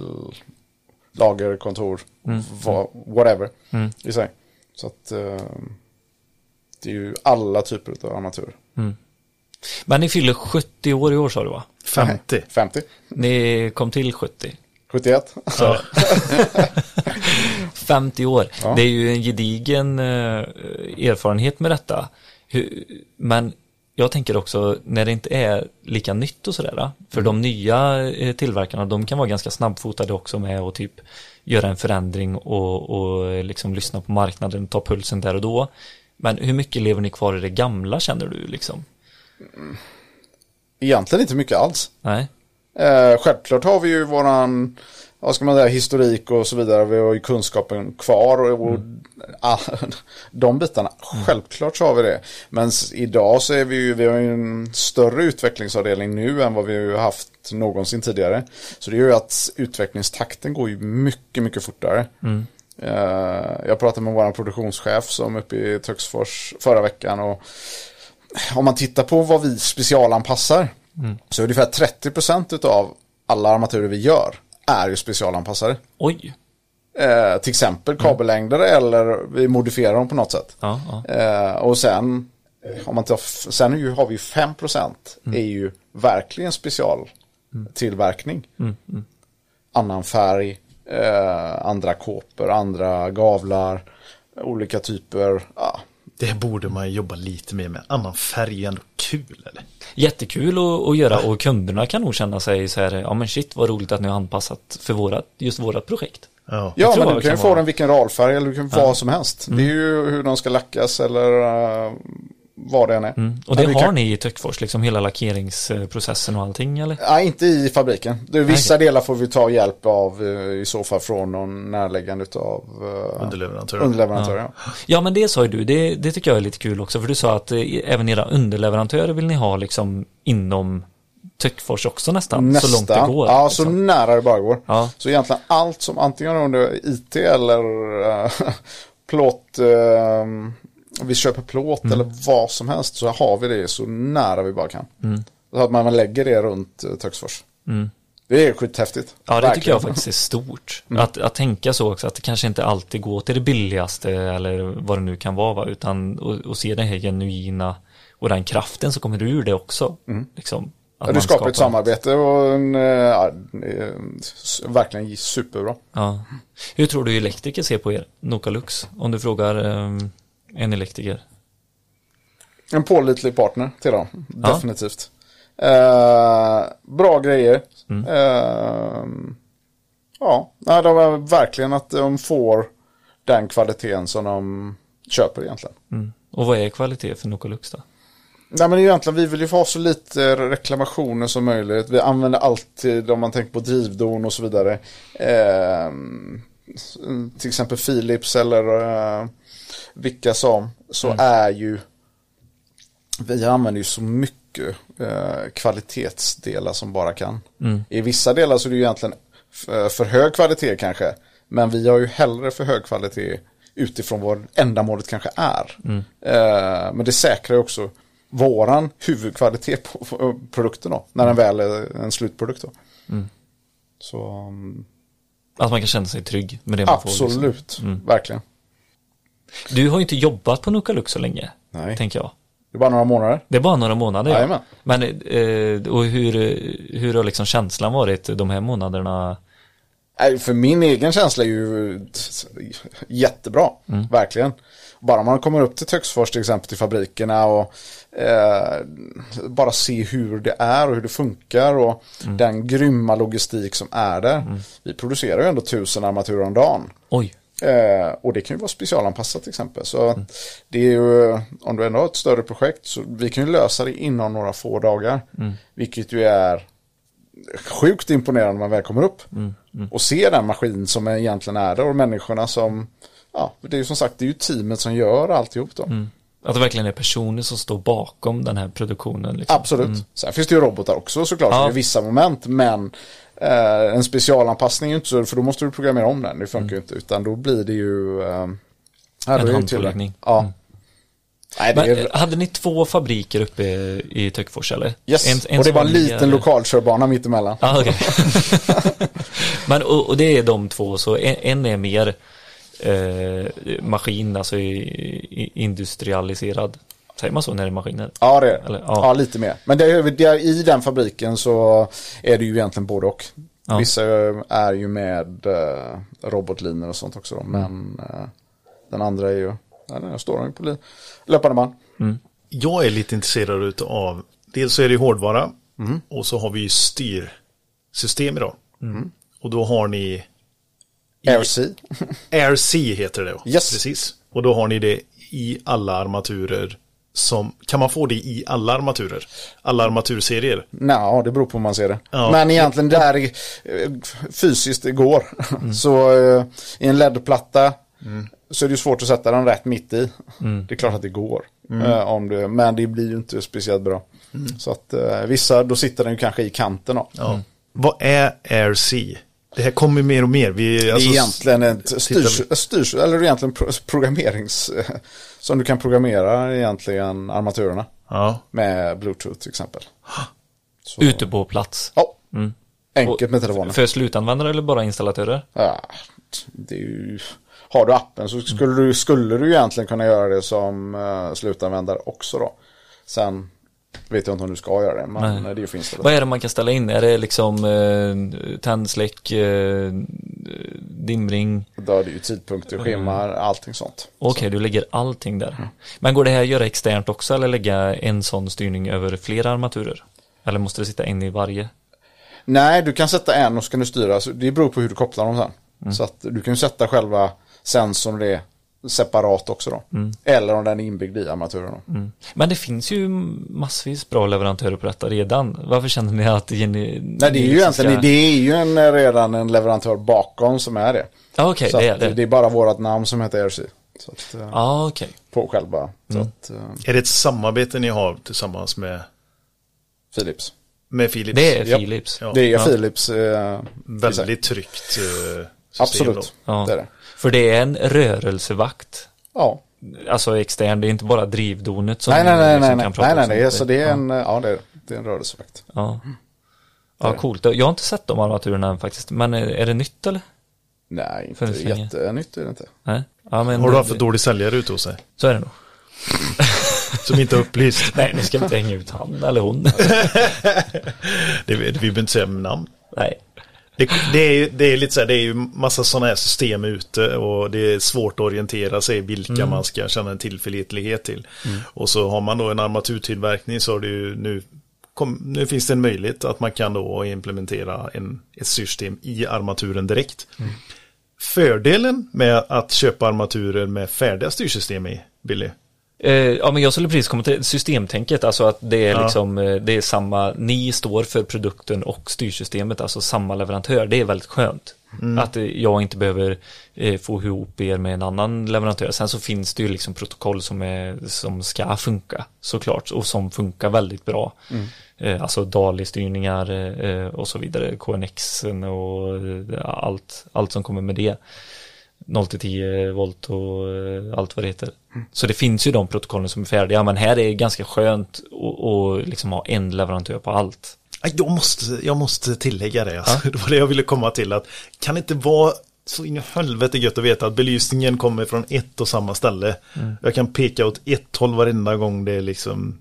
lager, kontor, va- whatever i sig. Så att eh, det är ju alla typer av armaturer.
men ni fyller 70 år i år sa du va?
50.
50,
Ni kom till 70.
71.
Ja.
50 år.
Ja.
Det är ju en gedigen eh, erfarenhet med detta. Men jag tänker också när det inte är lika nytt och sådär. För de nya eh, tillverkarna, de kan vara ganska snabbfotade också med att typ göra en förändring och, och liksom lyssna på marknaden, ta pulsen där och då. Men hur mycket lever ni kvar i det gamla känner du liksom?
Egentligen inte mycket alls.
Nej?
Eh, självklart har vi ju våran, vad ska man säga, historik och så vidare. Vi har ju kunskapen kvar och, och ah, de bitarna. Självklart så har vi det. Men idag så är vi ju, vi har ju en större utvecklingsavdelning nu än vad vi har haft någonsin tidigare. Så det gör ju att utvecklingstakten går ju mycket, mycket fortare. Eh, jag pratade med vår produktionschef som uppe i Töcksfors förra veckan och om man tittar på vad vi specialanpassar så är ungefär 30% av alla armaturer vi gör är ju specialanpassade.
Oj!
Eh, till exempel kabellängder eller vi modifierar dem på något sätt.
Ja, ja.
Eh, och sen, om man tar, sen ju, har vi 5% är ju verkligen specialtillverkning. Annan färg, eh, andra kåpor, andra gavlar, olika typer. Ja,
Det borde man jobba lite mer med. Annan färg är ändå kul eller?
Jättekul att, att göra och kunderna kan nog känna sig så här, ja men shit vad roligt att ni har anpassat för vårat, just vårat projekt.
Ja.
Ja, men du kan ju få
vara-
den vilken ralfärg eller du kan få vad som helst. Det är ju hur de ska lackas eller uh, vad det än är.
Mm. Och det har
kan-
ni i Töckfors, liksom hela lackeringsprocessen och allting eller?
Nej, inte i fabriken. Det, vissa
Okej.
delar får vi ta hjälp av eh, i så fall från någon närliggande utav uh,
Underleverantör.
underleverantörer. Ja.
Ja men det sa ju du, det, det tycker jag är lite kul också för du sa att eh, även era underleverantörer vill ni ha liksom inom Töckfors också nästan, så långt det går.
Ja,
liksom.
så nära det bara går.
Ja.
Så egentligen allt som antingen under IT eller plåt, eh, vi köper plåt
Mm.
eller vad som helst så har vi det så nära vi bara kan. Så att man, lägger det runt uh, Töcksfors. Det är skithäftigt.
Mm. Ja, det tycker jag
Verkligen.
faktiskt är stort. Att, att tänka så också, att det kanske inte alltid går till det billigaste eller vad det nu kan vara, va? utan att se den här genuina och den kraften som kommer ur det också. Liksom, att
Ja, du skapar ett samarbete och en, eh, ja, s- verkligen superbra.
Ja. Hur tror du elektriker ser på er, Nokalux? Om du frågar ehm, en elektriker.
En pålitlig partner till dem,
Ja.
definitivt. Eh, bra grejer.
Mm.
Eh, ja, nej, de är verkligen att de får den kvaliteten som de köper egentligen.
Mm. Och vad är kvalitet för Nokalux då?
Nej men egentligen, vi vill ju få så lite reklamationer som möjligt. Vi använder alltid, om man tänker på drivdon och så vidare. Eh, till exempel Philips eller eh, vilka som. Så är ju, vi använder ju så mycket eh, kvalitetsdelar som bara kan. I vissa delar så är det ju egentligen f- för hög kvalitet kanske. Men vi har ju hellre för hög kvalitet utifrån vad ändamålet kanske är. Eh, men det säkrar ju också våran huvudkvalitet på på produkten då. När den väl är en slutprodukt då. Så um,
Att man kan känna sig trygg med det man får. Liksom.
absolut, verkligen.
Du har ju inte jobbat på Nokalux så länge,
Nej.
tänker jag.
Det är bara några månader.
Det är bara några månader. ja.
Jajamän.
Men eh, och hur, hur har liksom känslan varit de här månaderna?
Nej, För min egen känsla är ju jättebra, verkligen. Bara man kommer upp till Töcksfors till exempel till fabrikerna och eh, bara se hur det är och hur det funkar och den grymma logistik som är där. Vi producerar ju ändå tusen armaturer om dagen.
Oj,
Eh, och det kan ju vara specialanpassat till exempel. Så det är ju, om du ändå har ett större projekt, så vi kan ju lösa det inom några få dagar. Vilket ju är sjukt imponerande när man väl kommer upp. Och ser den maskin som egentligen är där och människorna som, ja, det är ju som sagt, det är ju teamet som gör alltihop då.
att det verkligen är personer som står bakom den här produktionen. Liksom.
Absolut. Sen finns det ju robotar också såklart
Ja.
i vissa moment. Men eh, en specialanpassning är ju inte så, för då måste du programmera om den. Det funkar ju inte. Utan då blir det ju... Eh, ju
handpåläggning.
Ja. Nej, det
Men
är,
eh, hade ni två fabriker uppe i Töckfors eller?
yes.
En- en
och det var en liten lokalkörbana mittemellan.
Ja, okej. Men och, och det är de två, så en, en är mer eh, maskin, alltså i, i, industrialiserad. Säger man så när det är maskiner?
Ja, det är.
Eller,
ja.
ja.
lite mer. Men det är, det är, i den fabriken så är det ju egentligen både och.
Ja.
Vissa är ju med eh, robotlinor och sånt också. Då. Men eh, den andra är ju, ja, den står den ju på li- löpande band.
Jag är lite intresserad av, dels så är det ju hårdvara och så har vi ju styrsystem idag. Och då har ni
RC.
AirC heter det då.
Yes.
Precis. Och då har ni det i alla armaturer som, kan man få det i alla armaturer? Alla armaturserier?
Nej, det beror på hur man ser det.
Ja.
Men egentligen där eh, fysiskt det går.
Mm.
Så eh, i en LED-platta så är det ju svårt att sätta den rätt mitt i.
Mm.
Det är klart att det går. Eh, om det, men det blir ju inte speciellt bra. Så att vissa, då sitter den ju kanske i kanten. Då.
Ja. Vad är AirC? Det här kommer mer och mer. Vi,
Det är
alltså,
egentligen ett styrs, styrs, eller egentligen pro- programmerings, som du kan programmera egentligen armaturerna
Ja.
med Bluetooth till exempel. Så,
Ute på plats.
Ja,
Mm.
enkelt med telefonen.
För slutanvändare eller bara installatörer?
Ja, det är ju, har du appen så skulle du, skulle du egentligen kunna göra det som uh, slutanvändare också då. Sen vet jag inte om du ska göra det, men
Nej.
det är finns det.
Vad är det man kan ställa in? Är det liksom eh, tändsläck, eh, dimring?
Då är det ju tidpunkter, scheman, allting sånt.
Okej, du lägger allting där. Men går det här att göra externt också eller lägga en sån styrning över flera armaturer? Eller måste det sitta en i varje?
Nej, du kan sätta en och så kan du styra. Så det beror på hur du kopplar dem sen.
Mm.
Så att du kan ju sätta själva sensorn och det separat också då.
Mm.
Eller om den är inbyggd i armaturen då.
Men det finns ju massvis bra leverantörer på detta redan. Varför känner ni att ni,
Nej, det är ju egentligen, det är ju en, redan en leverantör bakom som är det.
Ja, okej,
Så
det är
att
det.
det är bara vårat namn som heter RC. Så att, eh,
Ja, okej.
på själva. Så
Mm.
att, eh,
Är det ett samarbete ni har tillsammans med,
Philips.
med Philips?
Det är
Ja.
Philips.
Ja.
Det är
Ja.
Philips. Eh,
Väldigt tryggt eh, system
absolut.
Då.
Ja.
Det är det.
För det är en rörelsevakt.
Ja.
Alltså extern, det är inte bara drivdonet som
Nej, nej, nej,
liksom
nej,
kan
nej,
prata
nej, nej,
om
det är,
sånt.
så det är
Ja.
en, ja det är, det är en rörelsevakt.
Ja. Ja, coolt. Jag har inte sett de armaturerna än faktiskt. Men är, är det nytt eller?
Nej, inte jättenytt är det inte.
Nej. Ja, men
Har du haft för dålig säljare ute hos sig?
Så är det nog.
Som inte är upplyst?
Nej, nu ska vi inte hänga ut han eller hon.
det, vi behöver inte säga namn.
Nej.
Det, det, är, det är lite så här, det är ju massa sådana här system ute och det är svårt att orientera sig vilka man ska känna en tillförlitlighet till. Och så har man då en armaturtillverkning så har det ju nu, kom, nu finns det en möjlighet att man kan då implementera en, ett system i armaturen direkt. Fördelen med att köpa armaturer med färdiga styrsystem i, Billy,
ja, men jag skulle precis komma till systemtänket, alltså att det är
Ja.
liksom, eh, det är samma, ni står för produkten och styrsystemet, alltså samma leverantör, det är väldigt skönt. Att eh, jag inte behöver eh, få ihop er med en annan leverantör. Sen så finns det ju liksom protokoll som, är, som ska funka, såklart, och som funkar väldigt bra. Eh, alltså DALI-styrningar eh, och så vidare, KNX och eh, allt, allt som kommer med det. 0 till 10 volt och eh, allt vad det heter. Så det finns ju de protokollen som är färdiga, men här är det ganska skönt att liksom ha en leverantör på allt.
Jag måste, jag måste tillägga det. Alltså. Det var det jag ville komma till. Att kan det inte vara så in i helvete gött att veta att belysningen kommer från ett och samma ställe. Jag kan peka åt ett håll varenda gång det är liksom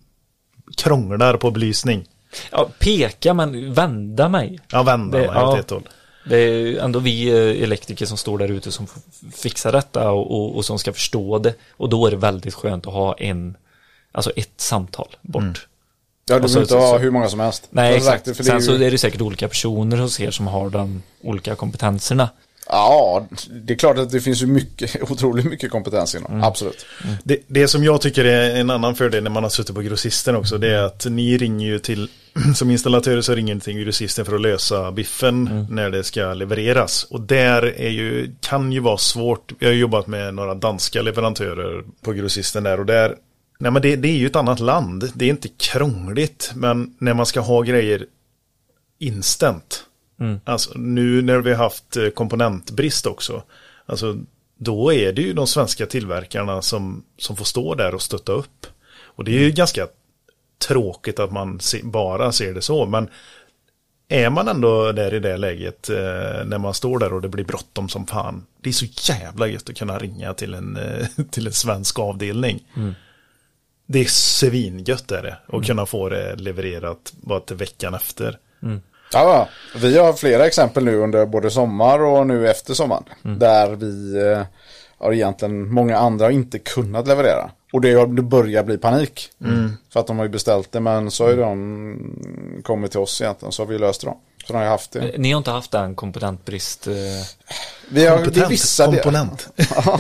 krånglar på belysning.
Ja, peka men vända mig.
Jag vänder
Det-
mig
ja.
åt ett håll.
Det är ändå vi eh, elektriker som står där ute som fixar detta och, och, och som ska förstå det. Och då är det väldigt skönt att ha en, alltså ett samtal bort.
Ja, du behöver inte ha hur många som helst.
Nej, exakt.
sagt, för det är
Sen
ju-
så är det säkert olika personer hos er som har de olika kompetenserna.
Ja, det är klart att det finns ju mycket, otroligt mycket kompetens inom.
Mm.
Absolut.
Det, det som jag tycker är en annan fördel när man har suttit på grossisten också det är att ni ringer ju till som installatörer så ringer ni till grossisten för att lösa biffen när det ska levereras. Och där är ju, kan ju vara svårt. Jag har jobbat med några danska leverantörer på grossisten där och där Nej men det, det är ju ett annat land. Det är inte krångligt men när man ska ha grejer instant. Alltså nu när vi har haft eh, komponentbrist också. Alltså då är det ju de svenska tillverkarna som, som får stå där och stötta upp. Och det är ju ganska tråkigt att man se, bara ser det så. Men är man ändå där i det läget eh, när man står där och det blir bråttom som fan. Det är så jävla gött att kunna ringa till en, eh, till en svensk avdelning. Det är svingött är det. Och kunna få det levererat bara till veckan efter.
Ja, vi har flera exempel nu under både sommar och nu efter sommaren. Där vi eh, har egentligen många andra har inte kunnat leverera. Och det, börjar bli panik. För att de har ju beställt det men så har ju de kommit till oss egentligen så har vi löst det då. Så de har haft det.
Ni har inte haft den kompetentbrist? Eh,
Vi har det är
Kompetent
vissa,
komponent.
Ja,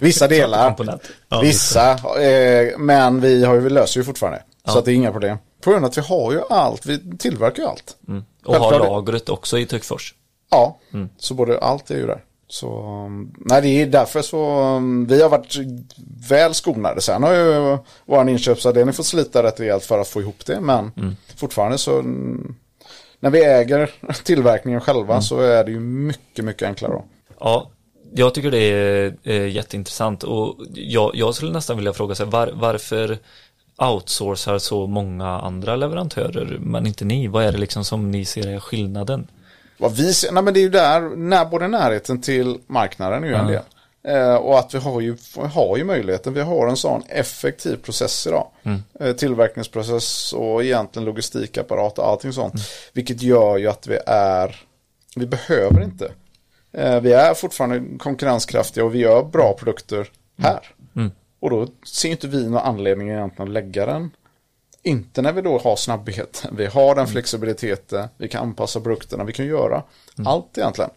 vissa delar.
komponent.
Vissa, eh, men vi har ju, vi löser ju fortfarande. Så att det är inga problem. På grund av att vi har ju allt, vi tillverkar ju allt.
Och har lagret också i Töcksfors?
Ja, så både allt är ju där. Så, um, nej det är därför så, um, vi har varit väl skonade. Sen har ju vår inköpsavdelning fått slita rätt rejält för att få ihop det. Men fortfarande så, mm, när vi äger tillverkningen själva så är det ju mycket, mycket enklare då.
Ja, jag tycker det är eh, jätteintressant och jag, jag skulle nästan vilja fråga sig var, varför outsourcar så många andra leverantörer men inte ni? Vad är det liksom som ni ser är skillnaden?
Vad vi ser, nej men det är ju där, när, både närheten till marknaden är ju en del. Eh, och att vi har ju, har ju möjligheten, vi har en sån effektiv process idag. Eh, tillverkningsprocess och egentligen logistikapparat och allting sånt. Vilket gör ju att vi är, vi behöver inte. Eh, vi är fortfarande konkurrenskraftiga och vi gör bra produkter här. Och då ser inte vi någon anledning egentligen att lägga den inte när vi då har snabbhet. Vi har den flexibiliteten, vi kan anpassa produkterna, vi kan göra allt egentligen.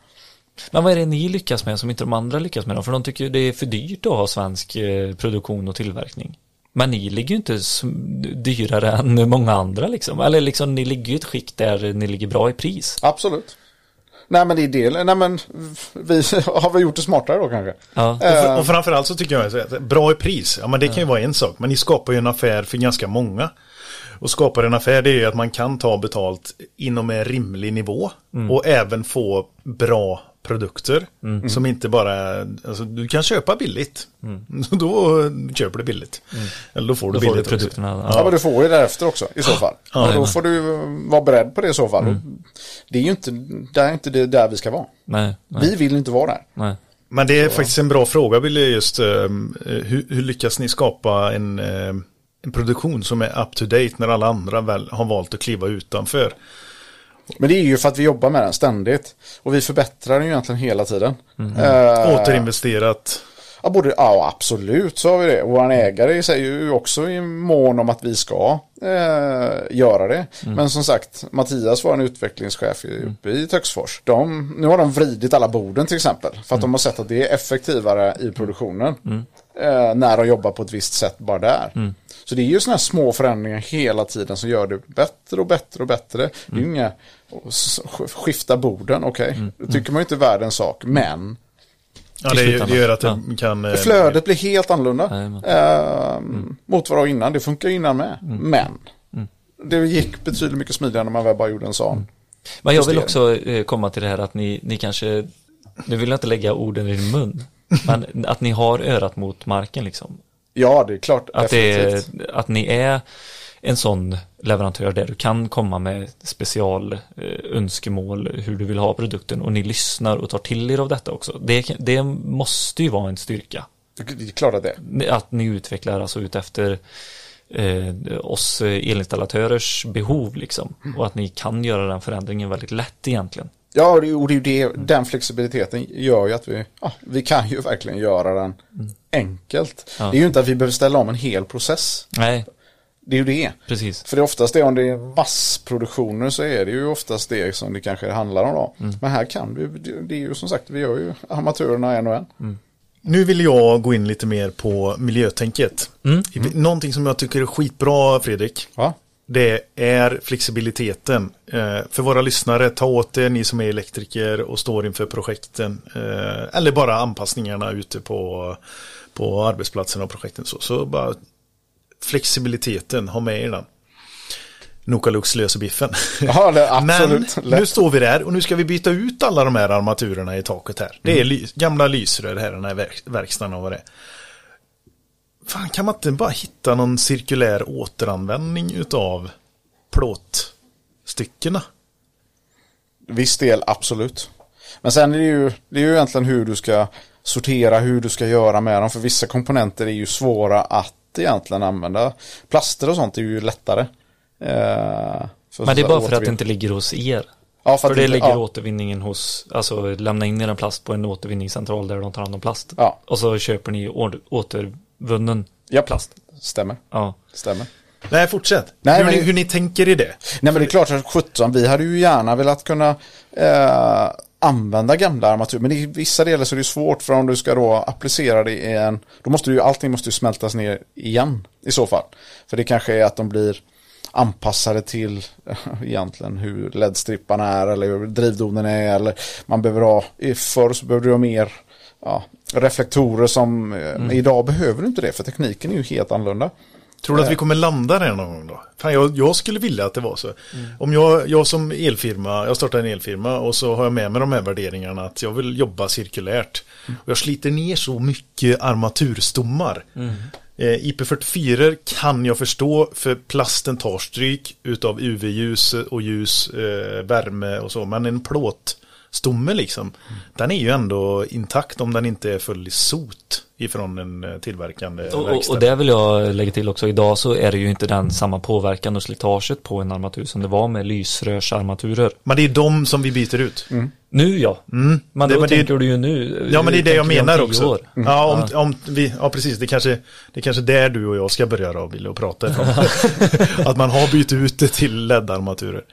Men vad är det ni lyckas med som inte de andra lyckas med då? För de tycker det är för dyrt att ha svensk eh, produktion och tillverkning. Men ni ligger ju inte dyrare än många andra liksom. Eller liksom ni ligger ju ett skikt där ni ligger bra i pris.
Absolut. Nej men det är det. Nej men vi har väl gjort det smartare då kanske.
Ja.
Och, för, och framförallt så tycker jag att bra i pris, ja men det kan ju vara en sak, men ni skapar ju en affär för ganska många. Och skapar en affär det är ju att man kan ta betalt inom en rimlig nivå och även få bra produkter som inte bara, alltså du kan köpa billigt. Då köper du billigt. Eller då får du
Då får du
billigt
produkterna.
Ja, men du får ju därefter också i så fall.
Ja,
och då får du vara beredd på det i så fall. Det är ju inte, det är inte det där vi ska vara.
Nej, nej,
Vi vill inte vara där.
nej.
Men det är faktiskt en bra fråga, Billy, just eh, hur, hur lyckas ni skapa en, eh, en produktion som är up to date när alla andra väl har valt att kliva utanför?
Men det är ju för att vi jobbar med den ständigt. Och vi förbättrar den ju egentligen hela tiden.
Mm.
Eh,
Återinvesterat.
Ja, både, ja, absolut så har vi det. Vår ägare säger ju också i mån om att vi ska eh, göra det. Men som sagt, Mattias var en utvecklingschef i- uppe i Töcksfors. De, nu har de vridit alla borden till exempel. För att de har sett att det är effektivare i produktionen. Eh, när de jobbar på ett visst sätt bara där. Så det är ju sådana här små förändringar hela tiden som gör det bättre och bättre och bättre. Det är ju inga s- skifta borden, okej. Det tycker man ju inte är världens sak. Men
Ja, det, det gör att det
Ja.
kan... eh,
Flödet blir helt annorlunda eh, mot vad det var innan. Det funkar ju innan med. Men det gick betydligt mycket smidigare när man väl bara gjorde en sån.
Men jag vill också eh, komma till det här att ni, ni kanske, nu vill jag inte lägga orden i din mun, men att ni har örat mot marken liksom.
Ja, det är klart.
Att, det
definitivt.
att ni är en sån leverantör där du kan komma med special eh, önskemål hur du vill ha produkten och ni lyssnar och tar till er av detta också. Det, det måste ju vara en styrka.
Det är klart att det.
Att ni utvecklar alltså ut efter eh, oss elinstallatörers behov liksom. Och att ni kan göra den förändringen väldigt lätt egentligen.
Ja, och det, och det är ju det, den flexibiliteten gör ju att vi, ja, vi kan ju verkligen göra den enkelt.
Ja.
Det är ju inte att vi behöver ställa om en hel process.
Nej,
Det är ju det.
precis.
För det är oftast det, om det är massproduktioner så är det ju oftast det som det kanske handlar om då. Men här kan vi, det- är ju som sagt, vi gör ju amatörerna en och en.
Nu vill jag gå in lite mer på miljötänket.
Mm.
Någonting som jag tycker är skitbra, Fredrik,
Ja,
det är flexibiliteten. Eh, för våra lyssnare, ta åt det, ni som är elektriker och står inför projekten. Eh, eller bara anpassningarna ute på, på arbetsplatsen och projekten. Så, så bara flexibiliteten, ha med er den. Nokalux löser biffen.
ja det, absolut.
Men nu står vi där och nu ska vi byta ut alla de här armaturerna i taket här. Det är
Mm.
ly gamla lysrör här den här verk verkstaden och vad det är. Fan, kan man inte bara hitta någon cirkulär återanvändning utav plåtstyckena?
Viss del, absolut. Men sen är det ju, det är ju egentligen hur du ska sortera, hur du ska göra med dem. För vissa komponenter är ju svåra att egentligen använda. Plaster och sånt är ju lättare. Eh, för
Men det är bara för att det inte ligger hos er.
Ja,
För,
att
det
inte-
ligger
ja,
återvinningen hos, alltså lämna in er en plast på en återvinningscentral där de tar hand om plast.
Ja.
Och så köper ni å- återvunnen
Japp.
plast.
Stämmer,
Ja.
stämmer.
Nej, fortsätt.
Nej,
hur,
men-
ni, hur ni tänker i det.
Nej men det är klart att 17, vi hade ju gärna velat kunna eh, använda gamla armatur. Men i vissa delar så är det svårt för om du ska då applicera det i en, då måste du ju, allting måste ju smältas ner igen i så fall. För det kanske är att de blir anpassade till eh, egentligen hur LED-stripparna är eller hur drivdonen är eller man behöver ha, förr så behövde du ha mer ja, reflektorer som, eh, idag behöver du inte det för tekniken är ju helt annorlunda.
Tror du att vi kommer landa där någon gång då? Fan, jag, jag skulle vilja att det var så. Om jag, jag som elfirma, jag startar en elfirma och så har jag med mig de här värderingarna att jag vill jobba cirkulärt. Och jag sliter ner så mycket armaturstommar. Eh, IP44 kan jag förstå för plasten tar stryk utav UV-ljus och ljus, eh, värme och så. Men en plåtstomme liksom, den är ju ändå intakt om den inte är full i sot ifrån en eh, tillverkande
Och, och,
verkstad.
och det vill jag lägga till också. Idag så är det ju inte den samma påverkan och slitaget på en armatur som det var med lysrörsarmaturer.
Men det är de som vi byter ut.
Nu ja. Men
Det-
då
men det-
tänker du ju nu.
Ja men det är det jag menar också.
år?
Ja, om, om vi, ja precis, det kanske, det kanske är där du och jag ska börja då, Wille, och prata att man har bytt ut det till LED-armaturer.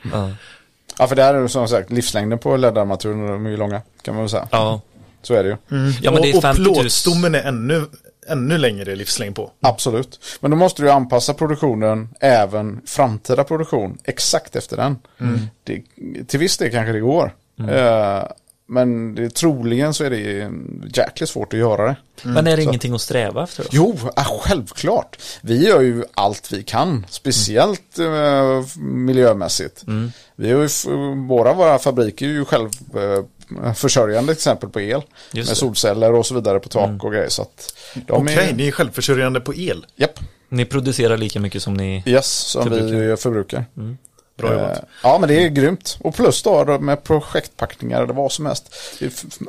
Ja.
För det här är ju som sagt livslängden på LED-armaturen, de är ju långa, kan man väl säga.
Ja,
Så är det ju.
ja men det är
och, och
50 000.
plåtstommen är ännu, ännu längre livslängd på.
Absolut. Men då måste du ju anpassa produktionen, även framtida produktion, exakt efter den. Det, till viss del kanske det går. Eh, men det, troligen så är det jäkligt svårt att göra det.
Men är det ingenting att sträva efter då?
Jo, ja, självklart. Vi gör ju allt vi kan, speciellt eh, miljömässigt. Vi har ju, båda våra fabriker är ju självförsörjande till exempel på el.
Just
med
det.
solceller och så vidare på tak och grejer. Så att de
Okej,
är,
ni är självförsörjande på el.
japp,
Ni producerar lika mycket som ni...
yes, som
Förbrukar.
vi förbrukar.
Bra jobbat.
Eh, Ja, men det är grymt. Och plus då med projektpackningar eller vad som helst.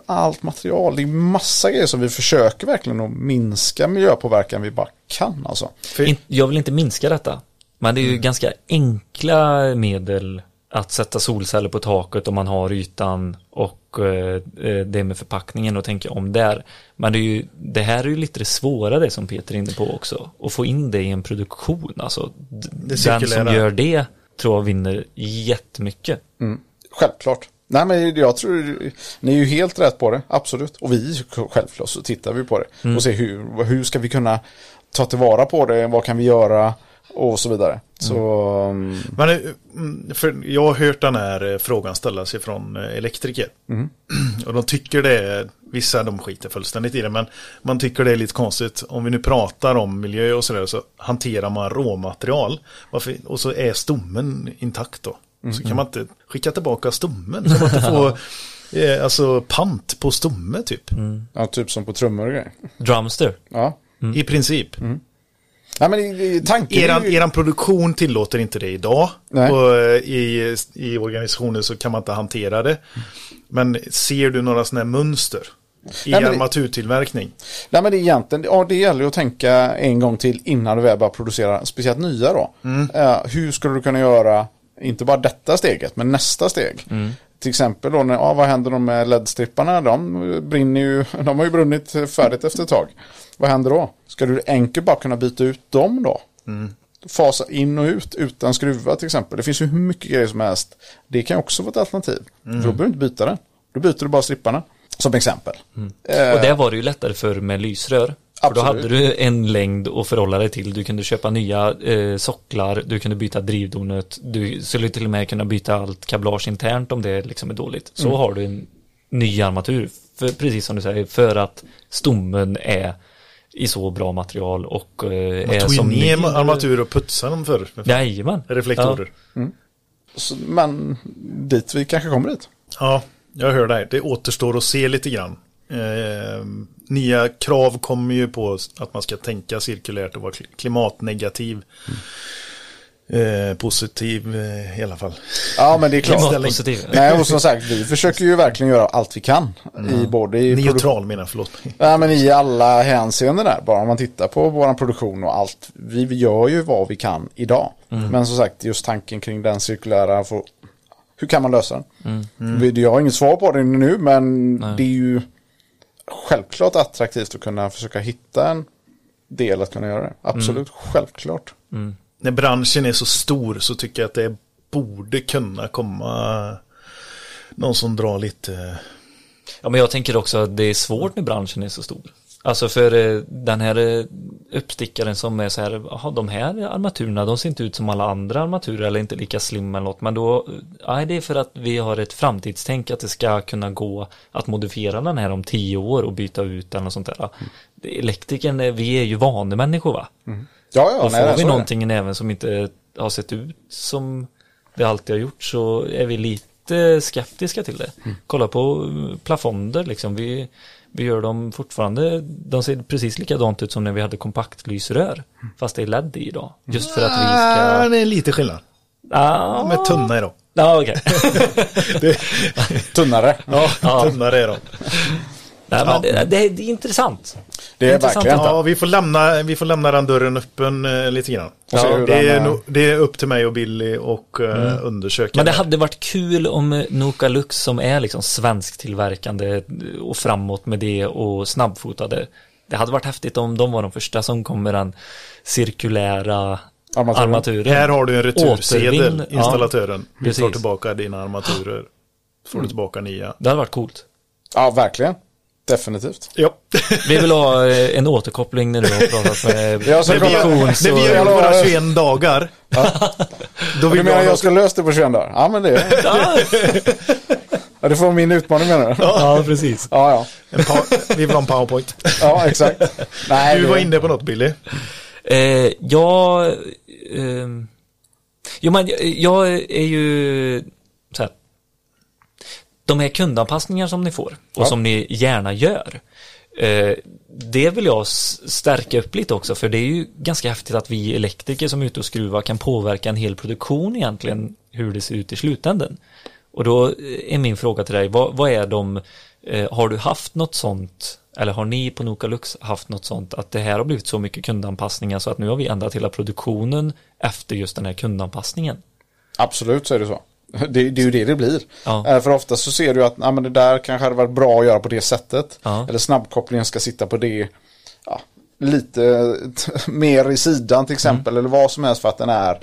Allt material, det är massa grejer som vi försöker verkligen att minska miljöpåverkan vi bara kan alltså.
För,
jag vill inte minska detta. Men det
Mm.
är ju ganska enkla medel att sätta solceller på taket om man har ytan och eh, eh, det med förpackningen och tänka om där. Men det, är ju, det här är ju lite det svåra det som Peter är inne på också. Att få in det i en produktion. Alltså, den som gör det tror jag vinner jättemycket.
Mm. Självklart. Nej men jag tror, ni är ju helt rätt på det, absolut. Och vi, självklart så tittar vi på det. Och ser hur, hur ska vi kunna ta tillvara på det, vad kan vi göra och så vidare. Så, mm,
men, eh, mm, för jag har hört den här eh, frågan ställas ifrån eh, elektriker. Och de tycker det är, vissa de skiter fullständigt i det, men man tycker det är lite konstigt. Om vi nu pratar om miljö och sådär så hanterar man råmaterial. Varför, och så är stommen intakt då. Så kan man inte skicka tillbaka stommen. Så man inte får eh, alltså pant på stomme typ.
ja, typ som på trummor och grejer.
Drumster.
Ja.
I princip.
Nej men i, i tanken är
Eran,
ju-
eran produktion tillåter inte det idag.
Nej.
Och eh, i, I organisationen så kan man inte hantera det. Men ser du några sådana här mönster? I
Nej,
armaturtillverkning?
Nej men det är egentligen, ja det gäller att tänka en gång till innan du väl börjar producera, speciellt nya då. Eh, hur skulle du kunna göra, inte bara detta steget, men nästa steg. Till exempel då, när, ja, vad händer då med LED-stripparna? De brinner ju, de har ju brunnit färdigt efter ett tag. Vad händer då? Ska du enkelt bara kunna byta ut dem då? Fasa in och ut utan skruvar till exempel. Det finns ju hur mycket grejer som helst. Det kan också vara ett alternativ. För då behöver du inte byta den. Då byter du bara stripparna. Som exempel. Eh,
Och där var det ju lättare för med lysrör. För då
Absolut.
hade du en längd att förhålla dig till. Du kunde köpa nya eh, socklar, du kunde byta drivdonet, du skulle till och med kunna byta allt kablage internt om det liksom är dåligt. Så
Mm.
har du en ny armatur, för, precis som du säger, för att stommen är i så bra material och eh,
Man
är
tog
som
ner
ny.
armatur och putsade dem förr.
Jajamän.
Reflektorer. Ja.
Så, men dit vi kanske kommer dit.
Jag hör dig. Det återstår att se lite grann. Eh, nya krav kommer ju på att man ska tänka cirkulärt och vara kli- klimatnegativ. Eh, positiv eh, i alla fall.
Ja, men det är klart.
Klimatpositiv.
Nej, och som sagt, vi försöker ju verkligen göra allt vi kan. I både i,
Neutral menar jag, förlåt.
ja, men i alla hänseenden där. Bara om man tittar på vår produktion och allt. Vi gör ju vad vi kan idag. Men som sagt, just tanken kring den cirkulära. Hur kan man lösa den? Vi- Jag har inget svar på det nu, men det är ju självklart attraktivt att kunna försöka hitta en del att kunna göra det. Absolut, självklart.
när branschen är så stor så tycker jag att det borde kunna komma någon som drar lite...
Ja, men jag tänker också att det är svårt när branschen är så stor. Alltså för eh, den här eh, uppstickaren som är så här, jaha, de här armaturerna, de ser inte ut som alla andra armaturer eller inte lika slim eller något, men då, eh, nej, det är för att vi har ett framtidstänk att det ska kunna gå att modifiera den här om tio år och byta ut eller något sånt där. Det- Elektrikern, vi är ju vanemänniskor va?
Ja, ja,
och
nej,
får
så
vi någonting i näven som inte har sett ut som det alltid har gjort så är vi lite skeptiska till det.
Mm.
Kolla på plafonder liksom. Vi, vi gör dem fortfarande, de ser precis likadant ut som när vi hade kompaktlysrör.
Mm.
Fast det är LED i idag. Just för att vi
Ah,
ska...
det är lite skillnad.
Ah,
De är tunna idag.
Ja, okej.
Tunnare.
Ja,
Ja.
tunnare är de.
Nej, men det, det, det är intressant.
Det är
Intressant.
verkligen
Ja, vi får lämna, vi får lämna den dörren öppen eh, lite grann. Ja, det, är
eh,
nog- det är upp till mig och Billy och eh, undersöka.
Men det
det.
hade varit kul om eh, Noka Lux som är liksom svensktillverkande och framåt med det och snabbfotade. Det hade varit häftigt om de var de första som kom med den cirkulära
Armaturen.
armaturen.
Här har du en retursedel,
Återvinn, ja.
installatören. Vi tar tillbaka dina armaturer. Får du tillbaka nya.
Det hade varit coolt.
Ja, verkligen. Definitivt.
Ja.
Vi vill ha eh, en återkoppling när du har pratat med
Jag ska
produktions
när vi gjort våra 21 dagar. Då
Du
vill vi
menar jag ska lösa det på 21 dagar? Ja, men det... Ja, det får vara min utmaning menar du?
Ja, precis.
Ja, ja.
vi vill ha en powerpoint.
Ja, exakt. Nej,
Du
det-
var inne på något Billy.
Eh, jag... ehm, jo, men jag, jag är ju. De här kundanpassningar som ni får och
Ja.
som ni gärna gör. Eh, det vill jag stärka upp lite också för det är ju ganska häftigt att vi elektriker som är ute och skruvar kan påverka en hel produktion egentligen hur det ser ut i slutänden. Och då eh, är min fråga till dig, vad, vad är de, eh, har du haft något sånt, eller har ni på Nokalux haft något sånt, att det här har blivit så mycket kundanpassningar så att nu har vi ändrat hela produktionen efter just den här kundanpassningen?
Absolut så är det så. Det, det är ju det det blir.
Ja.
Eh, För ofta så ser du att ja, men det där kanske hade varit bra att göra på det sättet.
Ja.
Eller snabbkopplingen ska sitta på det. Ja, lite mer i sidan till exempel. Eller vad som helst för att den är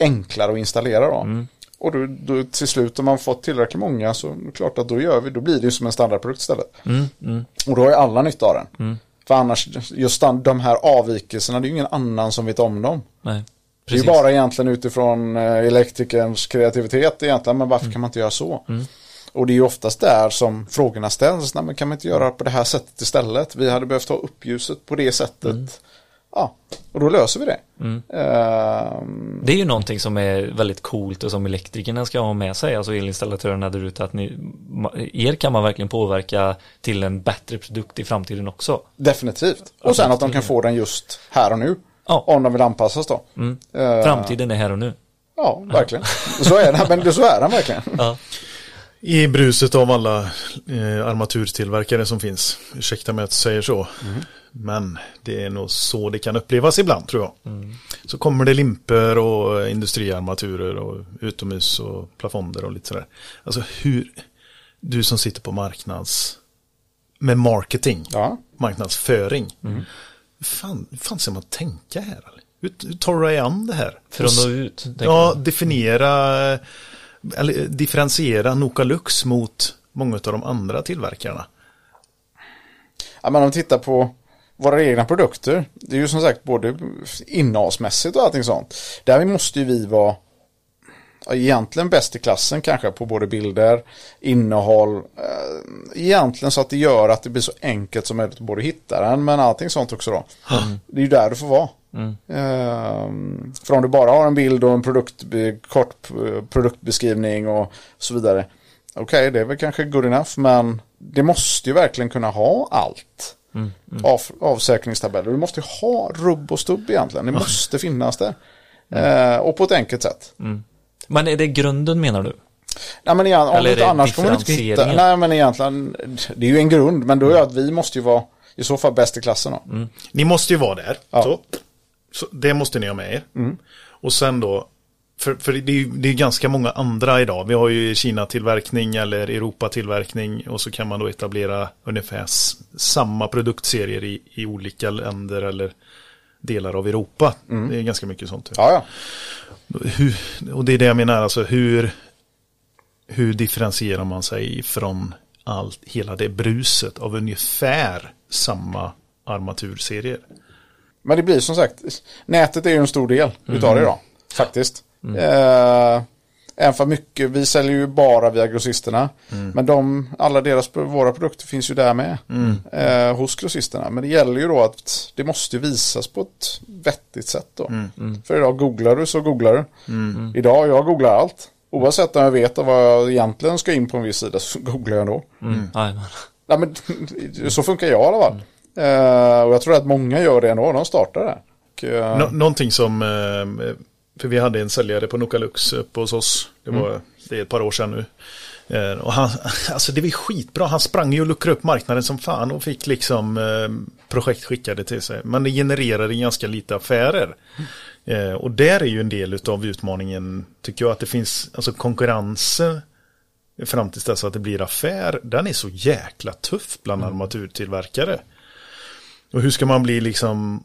enklare att installera då. Och då, då till slut om man fått tillräckligt många så är det klart att då gör vi, då blir det som en standardprodukt istället. Och då har ju alla nytta av den. För annars, just de här avvikelserna, det är ju ingen annan som vet om dem.
Nej,
Det är bara egentligen utifrån eh, elektrikerns kreativitet egentligen, men varför kan man inte göra så? Och det är ju oftast där som frågorna ställs, Nej, men kan man inte göra på det här sättet istället? Vi hade behövt ha uppljuset på det sättet. Ja, och då löser vi det. Ehm,
Det är ju någonting som är väldigt coolt och som elektrikerna ska ha med sig, alltså elinstallatörerna där ute, att ni, er kan man verkligen påverka till en bättre produkt i framtiden också.
definitivt. Och sen att de kan få den just här och nu.
Ja.
Om de vill anpassas då. Ehm,
Framtiden är här och nu.
Ja, verkligen. Så är det, men så är den verkligen.
Ja.
I bruset av alla eh, armaturtillverkare som finns. Ursäkta mig att jag säger så. Men det är nog så det kan upplevas ibland tror jag. Så kommer det limper och industriarmaturer och utomhus och plafonder och lite sådär. Alltså hur, du som sitter på marknads, med marketing,
Ja.
marknadsföring. Hur fan, hur fan ska man tänka här? Hur, hur tar du dig an det här?
För att nå ut.
Ja, definiera eller differentiera Nokalux mot många av de andra tillverkarna.
Ja, men om vi tittar på våra egna produkter. Det är ju som sagt både innehållsmässigt och allting sånt. Där måste ju vi vara egentligen bäst i klassen kanske på både bilder, innehåll. Eh, egentligen så att det gör att det blir så enkelt som möjligt att både hitta den men allting sånt också då. Det är ju där du får vara. Eh, för om du bara har en bild och en produkt, kort eh, produktbeskrivning och så vidare. Okej, det är väl kanske good enough men det måste ju verkligen kunna ha allt. Av, avsäkringstabeller. Du måste ha rubb och stubb egentligen. Det måste finnas där. Eh, och på ett enkelt sätt.
Men är det grunden menar du?
Nej, men igen, om inte
det
annars kommer du inte hitta. Nej men egentligen. Det är ju en grund. Men då är det att vi måste ju vara i så fall bäst i klassen då.
Ni måste ju vara där.
Ja.
Så. Så det måste ni ha med er. Och sen då, för, för det är ju det är ganska många andra idag. Vi har ju Kina-tillverkning eller Europa-tillverkning och så kan man då etablera ungefär samma produktserier i, i olika länder eller delar av Europa. Det är ganska mycket sånt.
Ja, ja.
Hur, och det är det jag menar, alltså hur, hur differentierar man sig från allt, hela det bruset av ungefär samma armaturserier?
Men det blir som sagt. Nätet är ju en stor del utav det idag. Faktiskt. Eh, även för mycket. Vi säljer ju bara via grossisterna. Men de, alla deras, våra produkter finns ju där med. Eh, hos grossisterna. Men det gäller ju då att det måste visas på ett vettigt sätt då. För idag googlar du så googlar du. Idag, jag googlar allt. Oavsett om jag vet vad jag egentligen ska in på en viss sida så googlar jag ändå.
Mm.
Nej, men, så funkar jag i alla fall. Eh, och jag tror att många gör det ändå. De startar där. Och, eh,
Nå- någonting som, eh, för vi hade en säljare på Nokalux uppe hos oss. Det var det är ett par år sedan nu. Eh, Och han, alltså det var skitbra. Han sprang ju och luckrade upp marknaden som fan och fick liksom eh, projekt skickade till sig. Men det genererade ganska lite affärer. Eh, Och där är ju en del av utmaningen, tycker jag, att det finns, alltså konkurrensen fram tills dess att det blir affär, den är så jäkla tuff bland armaturtillverkare. Och hur ska man bli liksom,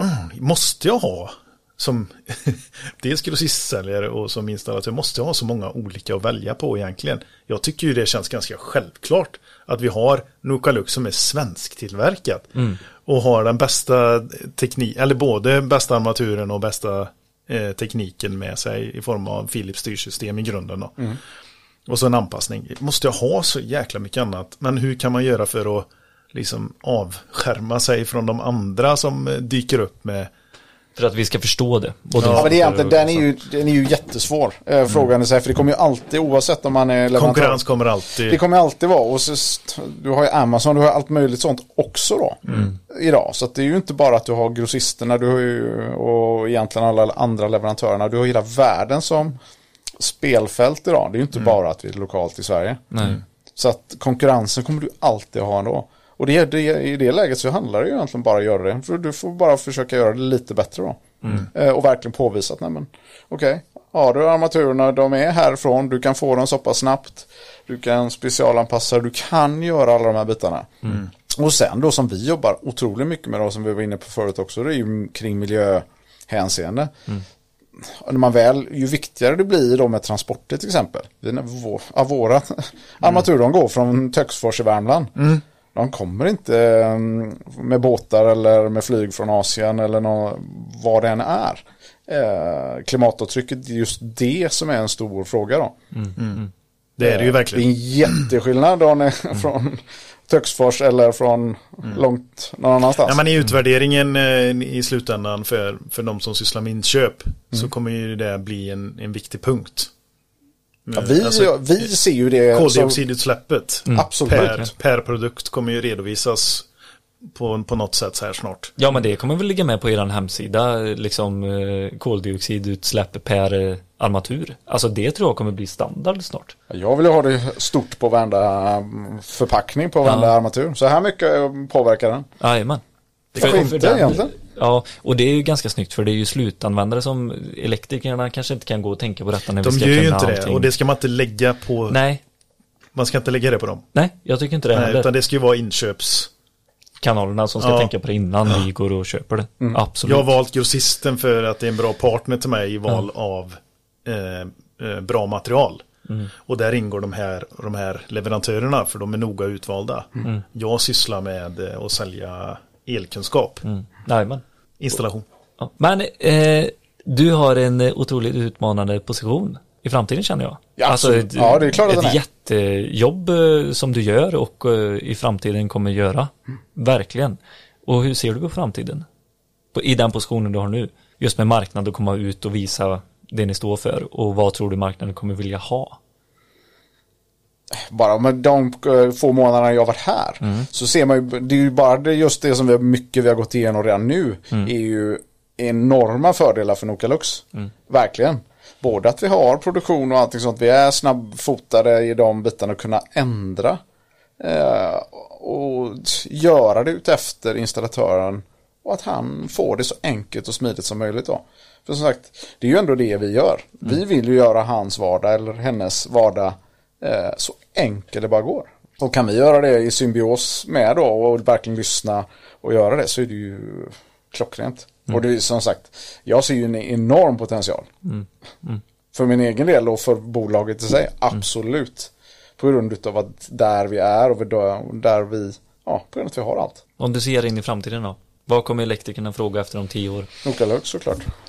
mm, måste jag ha som dels grossistsäljare och som installatör måste ha så många olika att välja på egentligen. Jag tycker ju det känns ganska självklart att vi har Nokalux som är svensktillverkat
Mm.
och har den bästa teknik, eller både bästa armaturen och bästa eh, tekniken med sig i form av Philips styrsystem i grunden. Då. Och så en anpassning. Måste jag ha så jäkla mycket annat? Men hur kan man göra för att liksom avskärma sig från de andra som eh, dyker upp med
För att vi ska förstå det. Både
Ja, men det är egentligen, den är ju, den är ju jättesvår. Eh, frågan är så här, för det kommer ju alltid, oavsett om man är leverantör.
konkurrens kommer
Det
alltid.
kommer alltid vara. Och så, du har ju Amazon, du har allt möjligt sånt också då. Idag. Så att det är ju inte bara att du har grossisterna, du har ju, och egentligen alla andra leverantörerna. Du har hela världen som spelfält idag. Det är ju inte bara att vi är lokalt i Sverige.
Nej.
Så att konkurrensen kommer du alltid ha ändå. Och det, det, i det läget så handlar det ju egentligen bara att göra det. För du får bara försöka göra det lite bättre då. Eh, och verkligen påvisa att, nej men, okej, har du armaturerna, de är härifrån, du kan få dem så pass snabbt. Du kan specialanpassa, du kan göra alla de här bitarna. Och sen då som vi jobbar otroligt mycket med då, som vi var inne på förut också, det är ju kring miljöhänseende. Och när man väl, ju viktigare det blir då med transporter till exempel. Vår, våra armaturer de går från Töcksfors i Värmland. De kommer inte mm, med båtar eller med flyg från Asien eller nå, vad det än är. Eh, klimatavtrycket är just det som är en stor fråga då.
Det är det ju
Det är
verkligen.
en jätteskillnad då när, från Töcksfors eller från långt någon annanstans.
Ja, men i utvärderingen eh, i slutändan för, för de som sysslar med inköp så kommer ju det bli en, en viktig punkt.
Ja, vi,
Alltså,
vi ser ju det som,
Koldioxidutsläppet
absolut.
per, per produkt kommer ju redovisas på, på något sätt så här snart.
Ja men det kommer väl ligga med på er hemsida, liksom eh, koldioxidutsläpp per eh, armatur. Alltså det tror jag kommer bli standard snart.
Jag vill ju ha det stort på varenda mm, förpackning på varenda
Ja.
armatur. Så här mycket påverkar den.
Jajamän.
Kanske inte egentligen.
Ja, och det är ju ganska snyggt för det är ju slutanvändare som elektrikerna kanske inte kan gå och tänka på detta när
De
vi ska
gör ju inte det
allting.
och det ska man inte lägga på.
Nej,
Man ska inte lägga det på dem.
nej, jag tycker inte det
Nej,
heller.
utan det ska ju vara inköps.
Kanalerna som ska
Ja.
tänka på det innan vi går och köper det. Absolut.
Jag har valt grossisten för att det är en bra partner till mig i val av eh, eh, bra material. Och där ingår de här, de här leverantörerna för de är noga utvalda. Jag sysslar med eh, att sälja elkunskap,
Mm. Jajamän.
installation.
Ja. Men eh, du har en eh, otroligt utmanande position i framtiden känner jag.
Ja, absolut.
ett,
Ja, det är klart
Ett
är.
jättejobb eh, som du gör och eh, i framtiden kommer göra. Verkligen. Och hur ser du på framtiden? På, I den positionen du har nu. Just med marknad och komma ut och visa det ni står för. Och vad tror du marknaden kommer vilja ha?
Bara med de eh, få månaderna jag varit här. Så ser man ju, det är ju bara det, just det som vi har, mycket vi har gått igenom redan nu. Är ju enorma fördelar för Nokalux. Verkligen. Både att vi har produktion och allting sånt. Vi är snabbfotade i de bitarna och kunna ändra. Eh, och göra det utefter installatören. Och att han får det så enkelt och smidigt som möjligt då. För som sagt, det är ju ändå det vi gör. Vi vill ju göra hans vardag eller hennes vardag så enkel det bara går. Och kan vi göra det i symbios med då och verkligen lyssna och göra det så är det ju klockrent. Och det är som sagt, jag ser ju en enorm potential. För min egen del och för bolaget i sig, absolut. På grund av att där vi är och där vi, ja, på grund av att vi har allt.
Om du ser in i framtiden då? Vad kommer elektrikerna fråga efter om tio år?
Nokalux såklart.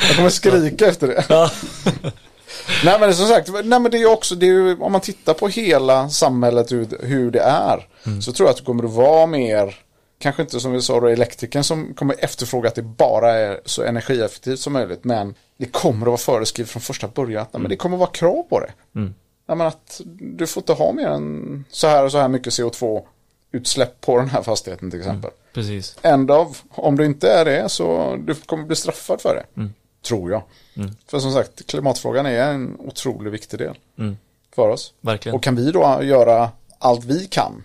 jag kommer skrika efter det. Nej men som sagt, nej men det är också, det är ju, om man tittar på hela samhället hur, hur det är. Så tror jag att det kommer att vara mer, kanske inte som vi sa då elektrikern som kommer efterfråga att det bara är så energieffektivt som möjligt. Men det kommer att vara föreskrivet från första början nej, men det kommer att vara krav på det. Nej, men att du får inte ha mer än så här och så här mycket CO2 utsläpp på den här fastigheten till exempel.
Precis.
Ändå, av, om du inte är det så du kommer bli straffad för det. Tror jag. För som sagt, klimatfrågan är en otroligt viktig del för oss.
Verkligen.
Och kan vi då göra allt vi kan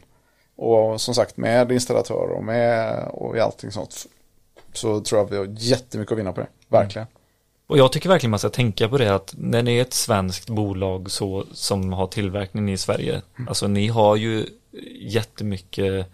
och som sagt med installatörer och med och allting sånt så tror jag vi har jättemycket att vinna på det. Verkligen.
Och jag tycker verkligen man ska tänka på det att när ni är ett svenskt bolag så, som har tillverkning i Sverige, alltså ni har ju jättemycket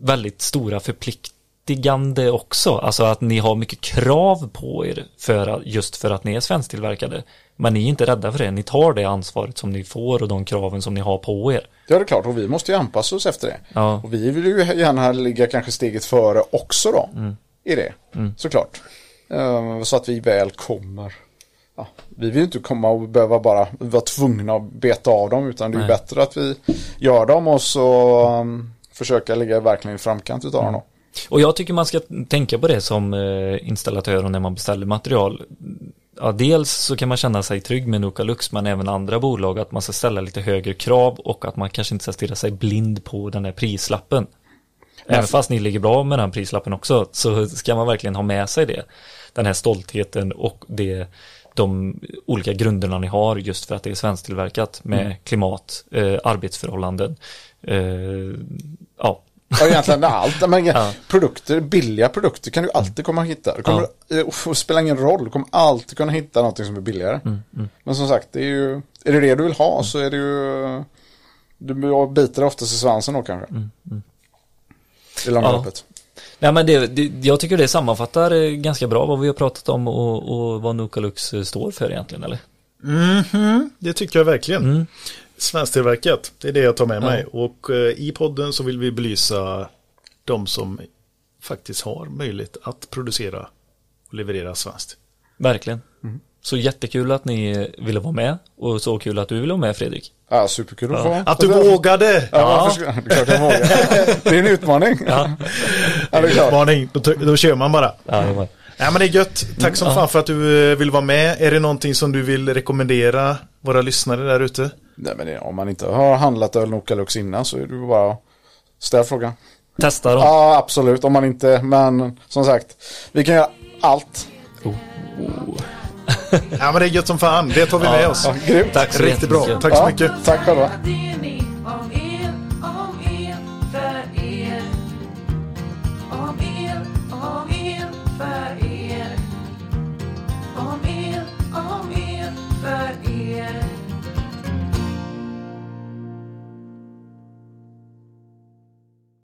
väldigt stora förplikt, berättigande också. Alltså att ni har mycket krav på er för att, just för att ni är svensktillverkade. Men ni är inte rädda för det. Ni tar det ansvaret som ni får och de kraven som ni har på er.
Ja, det är klart. Och vi måste ju anpassa oss efter det.
Ja.
Och vi vill ju gärna ligga kanske steget före också då. I det, såklart. Eh, Så att vi väl kommer. Ja, vi vill ju inte komma och behöva bara vara tvungna att beta av dem. Utan det är
Nej.
bättre att vi gör dem och så um, försöka ligga verkligen i framkant utav dem.
Och jag tycker man ska tänka på det som eh, installatör och när man beställer material. Ja, dels så kan man känna sig trygg med Nukalux men även andra bolag att man ska ställa lite högre krav och att man kanske inte ska stirra sig blind på den här prislappen. Även fast ni ligger bra med den prislappen också så ska man verkligen ha med sig det. Den här stoltheten och det, de olika grunderna ni har just för att det är svensktillverkat med klimat, eh, arbetsförhållanden. Eh, ja,
Ja, egentligen allt. Men,
Ja.
Produkter, billiga produkter kan du alltid komma att hitta. Det kommer, eh, det spelar ingen roll, du kommer alltid kunna hitta någonting som är billigare. Men som sagt, det är ju, är det det du vill ha så är det ju, du biter oftast i svansen då kanske. I långa
Ja.
loppet.
Nej men det, det, jag tycker det sammanfattar eh, ganska bra vad vi har pratat om och, och vad Nukalux eh, står för egentligen eller?
Mhm, det tycker jag verkligen.
Mm.
Svensktillverkat, det är det jag tar med
Ja.
mig. Och eh, i podden så vill vi belysa de som faktiskt har möjlighet att producera och leverera svenskt.
Verkligen. Så jättekul att ni ville vara med och så kul att du ville vara med Fredrik.
Ja, superkul att få.
Att du vågade!
Ja, är klart jag vågar. Det är en utmaning. Ja, det är klart.
Utmaning, då, då kör man bara.
Ja.
Ja men det är gött. Tack som
Ja.
fan för att du eh, vill vara med. Är det någonting som du vill rekommendera våra lyssnare där ute?
Nej, men det, om man inte har handlat öl Nokalux innan så är det bara att ställa frågan.
Testa dem.
Ja, absolut. Om man inte, men som sagt, vi kan göra allt.
Ja men det är gött som fan. Det tar vi med oss.
Ja, grymt.
Tack så
Riktigt bra. Tack så
Ja,
mycket.
Tack själva.